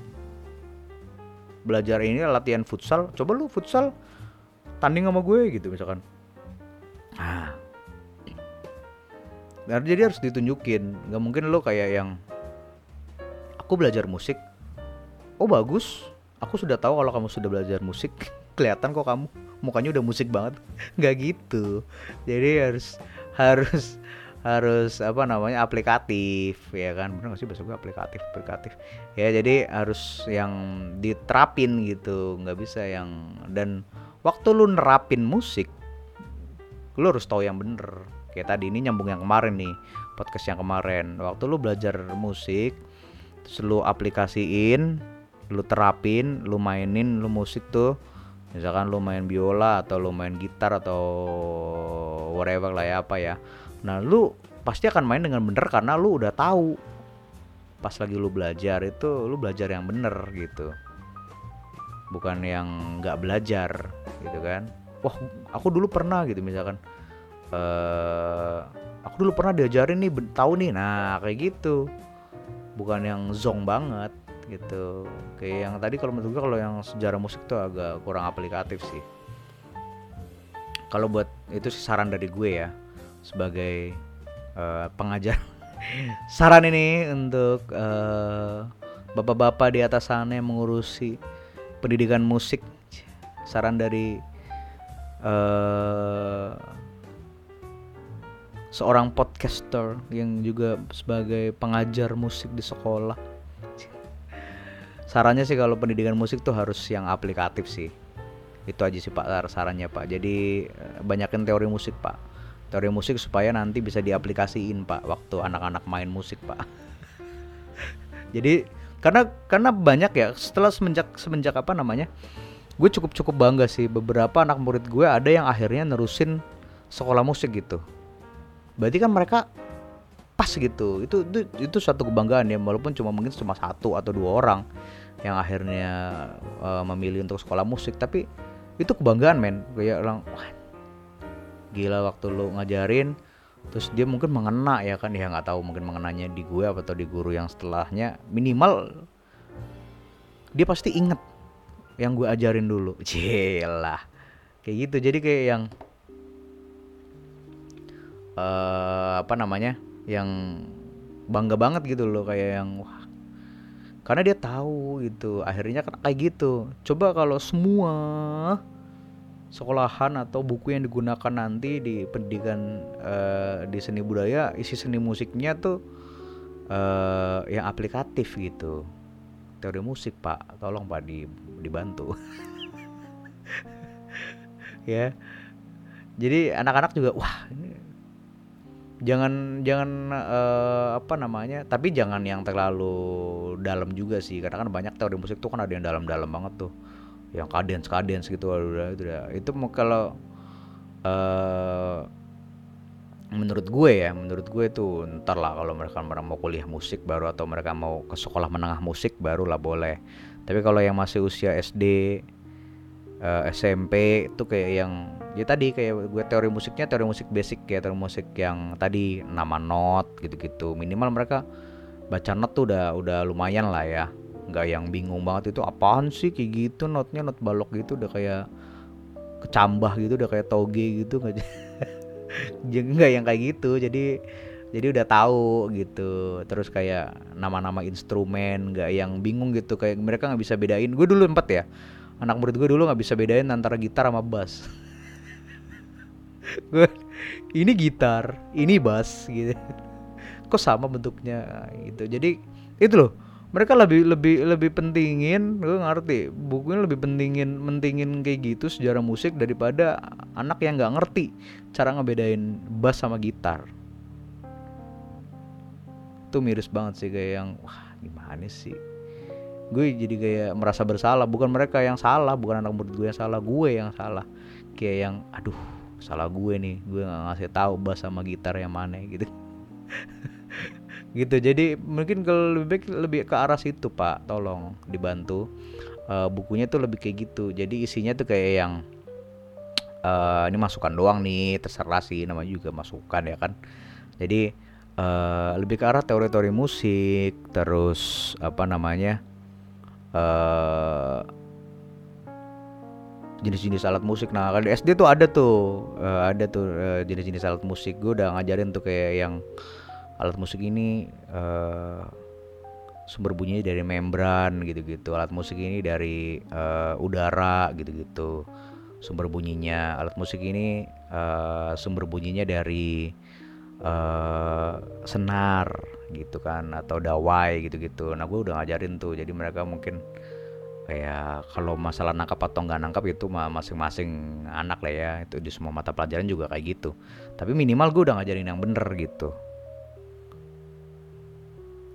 [SPEAKER 1] belajar ini latihan futsal. Coba lu futsal tanding sama gue gitu misalkan. Nah, jadi harus ditunjukin. Gak mungkin lo kayak yang aku belajar musik. Oh bagus, aku sudah tahu kalau kamu sudah belajar musik. Kelihatan kok kamu mukanya udah musik banget. Gak gitu. Jadi harus harus harus apa namanya aplikatif ya kan? Bener gak sih? Bahasa gue aplikatif aplikatif. Ya jadi harus yang diterapin gitu. Nggak bisa yang dan waktu lu nerapin musik lu harus tahu yang bener. Kayak tadi ini nyambung yang kemarin nih podcast yang kemarin. Waktu lu belajar musik terus lu aplikasiin lu terapin lu mainin lu musik tuh misalkan lu main biola atau lu main gitar atau whatever lah ya apa ya. Nah lu pasti akan main dengan bener karena lu udah tahu. Pas lagi lu belajar itu lu belajar yang bener gitu. Bukan yang nggak belajar gitu kan. Wah aku dulu pernah gitu misalkan uh, aku dulu pernah diajarin nih tahu nih. Nah kayak gitu. Bukan yang zong banget gitu. Kayak yang tadi kalau menurut gue kalau yang sejarah musik tuh agak kurang aplikatif sih. Kalau buat itu sih saran dari gue ya sebagai uh, pengajar. Saran ini untuk uh, bapak-bapak di atas sana yang mengurusi pendidikan musik. Saran dari uh, seorang podcaster yang juga sebagai pengajar musik di sekolah. Sarannya sih kalau pendidikan musik tuh harus yang aplikatif sih. Itu aja sih Pak sarannya Pak. Jadi eh, banyakin teori musik Pak. Teori musik supaya nanti bisa diaplikasiin Pak waktu anak-anak main musik Pak. Jadi karena karena banyak ya setelah semenjak semenjak apa namanya gue cukup cukup bangga sih beberapa anak murid gue ada yang akhirnya nerusin sekolah musik gitu berarti kan mereka pas gitu. Itu itu itu satu kebanggaan ya walaupun cuma mungkin cuma satu atau dua orang yang akhirnya uh, memilih untuk sekolah musik. Tapi itu kebanggaan men. Kayak orang gila waktu lo ngajarin. Terus dia mungkin mengena ya kan. Ya nggak tahu mungkin mengenanya di gue atau di guru yang setelahnya. Minimal dia pasti inget yang gue ajarin dulu. Lah kayak gitu. Jadi kayak yang uh, apa namanya yang bangga banget gitu loh kayak yang wah karena dia tahu gitu akhirnya kan kayak gitu. Coba kalau semua sekolahan atau buku yang digunakan nanti di pendidikan uh, di seni budaya isi seni musiknya tuh uh, yang aplikatif gitu. Teori musik pak. Tolong pak di, dibantu. Ya. Jadi anak-anak juga wah ini jangan jangan uh, apa namanya tapi jangan yang terlalu dalam juga sih karena kan banyak teori musik tuh kan ada yang dalam-dalam banget tuh. Yang kadens kadens gitu udah itu itu kalau uh, menurut gue ya menurut gue tuh ntar lah kalau mereka mau kuliah musik baru atau mereka mau ke sekolah menengah musik baru lah boleh. Tapi kalau yang masih usia SD uh, SMP itu kayak yang ya tadi kayak gue teori musiknya teori musik basic kayak teori musik yang tadi nama not gitu-gitu. Minimal mereka baca not tuh udah udah lumayan lah ya. Nggak yang bingung banget itu apaan sih? Kayak gitu notnya not balok gitu udah kayak kecambah gitu udah kayak toge gitu. Nggak nggak yang kayak gitu. Jadi jadi udah tahu gitu. Terus kayak nama-nama instrumen nggak yang bingung gitu. Kayak mereka nggak bisa bedain. Gue dulu empat ya anak murid gue dulu nggak bisa bedain antara gitar sama bass. Gue ini gitar ini bass gitu. Kok sama bentuknya gitu. Jadi itu loh. Mereka lebih lebih lebih pentingin gue ngerti bukunya lebih pentingin mentingin kayak gitu sejarah musik daripada anak yang nggak ngerti cara ngebedain bass sama gitar. Itu miris banget sih kayak yang wah gimana sih gue jadi kayak merasa bersalah. Bukan mereka yang salah bukan anak murid gue yang salah gue yang salah. Kayak yang aduh salah gue nih gue nggak ngasih tahu bass sama gitar yang mana gitu. Gitu. Jadi mungkin kalau lebih baik lebih ke arah situ pak. Tolong dibantu. Uh, bukunya tuh lebih kayak gitu. Jadi isinya tuh kayak yang uh, ini masukan doang nih terserah sih namanya juga masukan ya kan? Jadi uh, lebih ke arah teori-teori musik terus apa namanya jenis-jenis alat musik. Nah, kalau di SD tuh ada tuh, uh, ada tuh uh, jenis-jenis alat musik. Gue udah ngajarin tuh kayak yang alat musik ini uh, sumber bunyinya dari membran gitu-gitu. Alat musik ini dari uh, udara gitu-gitu. Sumber bunyinya. Alat musik ini uh, sumber bunyinya dari uh, senar gitu kan atau dawai gitu-gitu. Nah gue udah ngajarin tuh, jadi mereka mungkin kayak kalau masalah nangkap atau nggak nangkap itu masing-masing anak lah ya. Itu di semua mata pelajaran juga kayak gitu. Tapi minimal gue udah ngajarin yang bener gitu.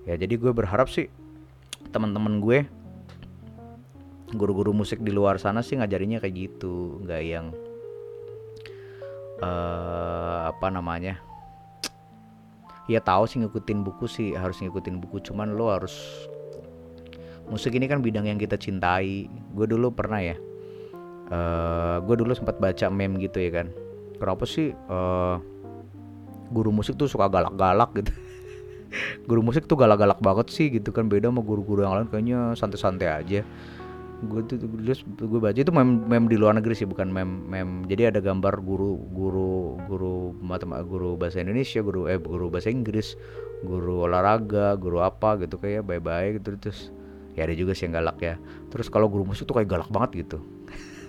[SPEAKER 1] Ya jadi gue berharap sih teman-teman gue guru-guru musik di luar sana sih ngajarinnya kayak gitu. Nggak yang uh, apa namanya ya tahu sih ngikutin buku sih harus ngikutin buku. Cuman lo harus musik ini kan bidang yang kita cintai. Gue dulu pernah ya uh, eh, gue dulu sempat baca meme gitu ya kan. Kenapa sih uh, guru musik tuh suka galak-galak gitu. Guru musik tuh galak-galak banget sih gitu kan. Beda sama guru-guru yang lain kayaknya santai-santai aja gue tuh terus gue baca itu mem mem di luar negeri sih bukan mem mem jadi ada gambar guru guru guru matematika guru bahasa Indonesia guru eh guru bahasa Inggris guru olahraga guru apa gitu kayak bye bye gitu terus. Ya ada juga sih yang galak ya. Terus kalau guru musik tuh kayak galak banget gitu.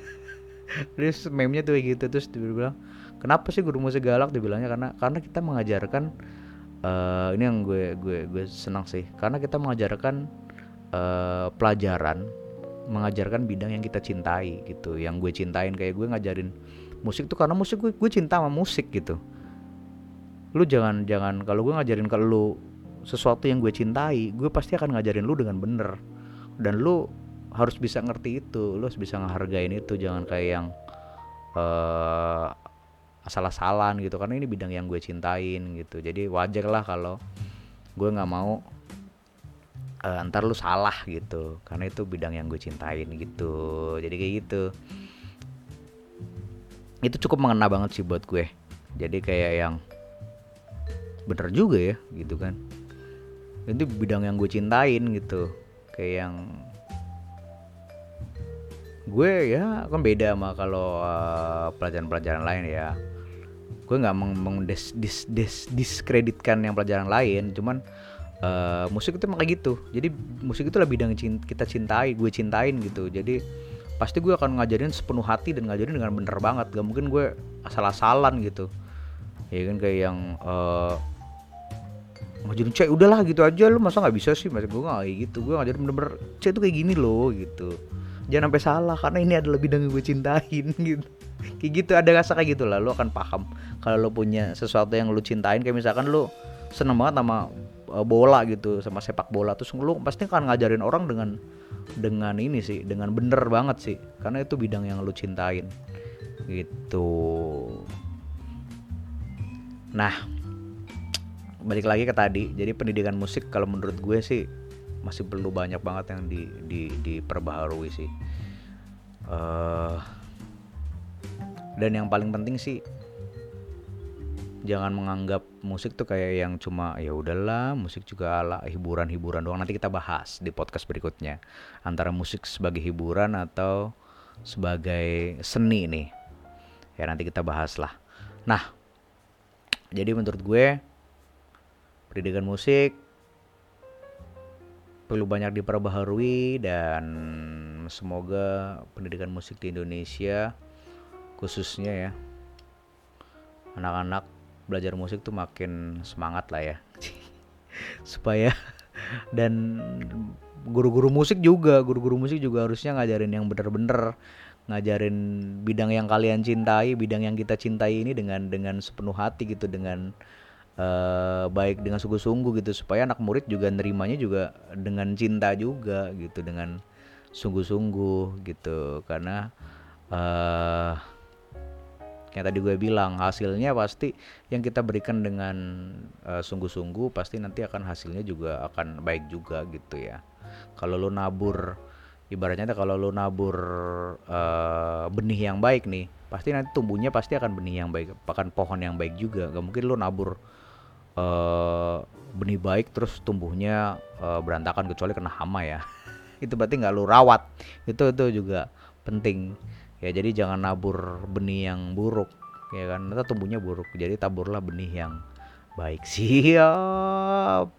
[SPEAKER 1] Terus meme-nya tuh kayak gitu terus dia bilang kenapa sih guru musik galak? Dibilangnya karena karena kita mengajarkan uh, ini yang gue gue gue senang sih. Karena kita mengajarkan uh, pelajaran mengajarkan bidang yang kita cintai gitu. Yang gue cintain kayak gue ngajarin musik tuh karena musik gue gue cinta sama musik gitu. Lu jangan jangan kalau gue ngajarin ke lu sesuatu yang gue cintai gue pasti akan ngajarin lu dengan bener. Dan lu harus bisa ngerti itu lu harus bisa ngehargain itu. Jangan kayak yang uh, asal-asalan gitu karena ini bidang yang gue cintain gitu. Jadi wajar lah kalau gue nggak mau uh, ntar lu salah gitu. Karena itu bidang yang gue cintain gitu. Jadi kayak gitu. Itu cukup mengena banget sih buat gue. Jadi kayak yang bener juga ya gitu kan. Itu bidang yang gue cintain gitu. Kayak yang gue ya kan beda sama kalau uh, pelajaran-pelajaran lain ya. Gue nggak meng, dis, dis, yang pelajaran lain. Cuman uh, musik itu emang kayak gitu. Jadi musik itu lebih bidang kita cintai gue cintain gitu. Jadi pasti gue akan ngajarin sepenuh hati dan ngajarin dengan bener banget. Gak mungkin gue asal-asalan gitu. Ya kan kayak yang uh, ngajarin cek udahlah gitu aja. Lu masa nggak bisa sih? Masa gue nggak kayak gitu. Gue ngajarin bener-bener cek itu kayak gini loh gitu. Jangan sampai salah karena ini adalah bidang yang gue cintain gitu. Kayak gitu ada rasa kayak gitu lah lu akan paham. Kalau lu punya sesuatu yang lu cintain kayak misalkan lu seneng banget sama bola gitu sama sepak bola. Terus lu pasti akan ngajarin orang dengan dengan ini sih dengan bener banget sih. Karena itu bidang yang lu cintain. Gitu. Nah balik lagi ke tadi. Jadi pendidikan musik kalau menurut gue sih masih perlu banyak banget yang di, di diperbaharui sih. Uh, dan yang paling penting sih jangan menganggap musik tuh kayak yang cuma ya udahlah musik juga ala hiburan-hiburan doang. Nanti kita bahas di podcast berikutnya. Antara musik sebagai hiburan atau sebagai seni nih. Ya nanti kita bahas lah. Nah jadi menurut gue pendidikan musik perlu banyak diperbaharui dan semoga pendidikan musik di Indonesia khususnya ya anak-anak belajar musik tuh makin semangat lah ya. Supaya dan guru-guru musik juga guru-guru musik juga harusnya ngajarin yang bener-bener ngajarin bidang yang kalian cintai bidang yang kita cintai ini dengan dengan sepenuh hati gitu dengan uh, baik dengan sungguh-sungguh gitu. Supaya anak murid juga nerimanya juga dengan cinta juga gitu dengan sungguh-sungguh gitu. Karena uh, yang tadi gue bilang hasilnya pasti yang kita berikan dengan uh, sungguh-sungguh pasti nanti akan hasilnya juga akan baik juga gitu ya. Kalau lo nabur ibaratnya kalau lo nabur uh, benih yang baik nih pasti nanti tumbuhnya pasti akan benih yang baik bahkan pohon yang baik juga. Gak mungkin lo nabur uh, benih baik terus tumbuhnya uh, berantakan kecuali kena hama ya. Itu berarti nggak lo rawat. Itu itu juga penting ya jadi jangan nabur benih yang buruk ya kan? Nanti tumbuhnya buruk jadi taburlah benih yang baik. Ya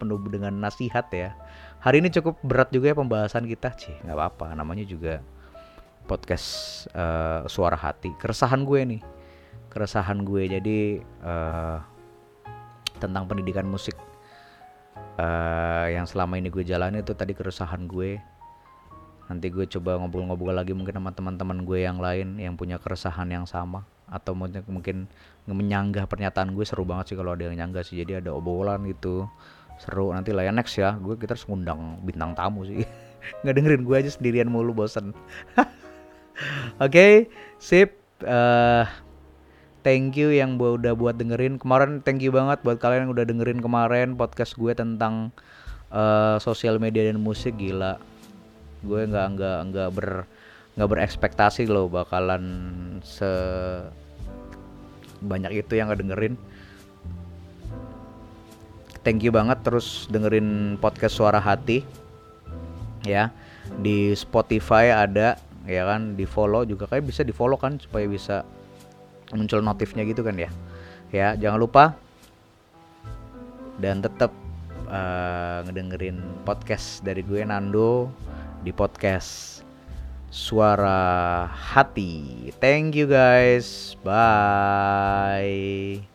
[SPEAKER 1] penuh dengan nasihat ya. Hari ini cukup berat juga ya pembahasan kita. Sih nggak apa-apa namanya juga podcast uh, suara hati. Keresahan gue nih keresahan gue. Jadi uh, tentang pendidikan musik uh, yang selama ini gue jalani itu tadi keresahan gue nanti gue coba ngobrol-ngobrol lagi mungkin sama teman-teman gue yang lain yang punya keresahan yang sama. Atau mungkin mungkin menyanggah pernyataan gue seru banget sih kalau ada yang nyanggah sih. Jadi ada obrolan gitu seru. Nanti lah ya next ya. Gue kita harus ngundang bintang tamu sih. Nggak dengerin gue aja sendirian mulu bosen. Oke okay, sip. Uh, thank you yang udah buat dengerin. Kemarin thank you banget buat kalian yang udah dengerin kemarin podcast gue tentang uh, sosial media dan musik. Gila gue nggak nggak nggak ber nggak berekspektasi loh bakalan se banyak itu yang dengerin thank you banget terus dengerin podcast suara hati ya. Di Spotify ada ya kan di follow juga. Kayak bisa di follow kan supaya bisa muncul notifnya gitu kan ya. Ya jangan lupa. Dan tetap uh, ngedengerin podcast dari gue Nando di podcast Suara Hati. Thank you guys. Bye.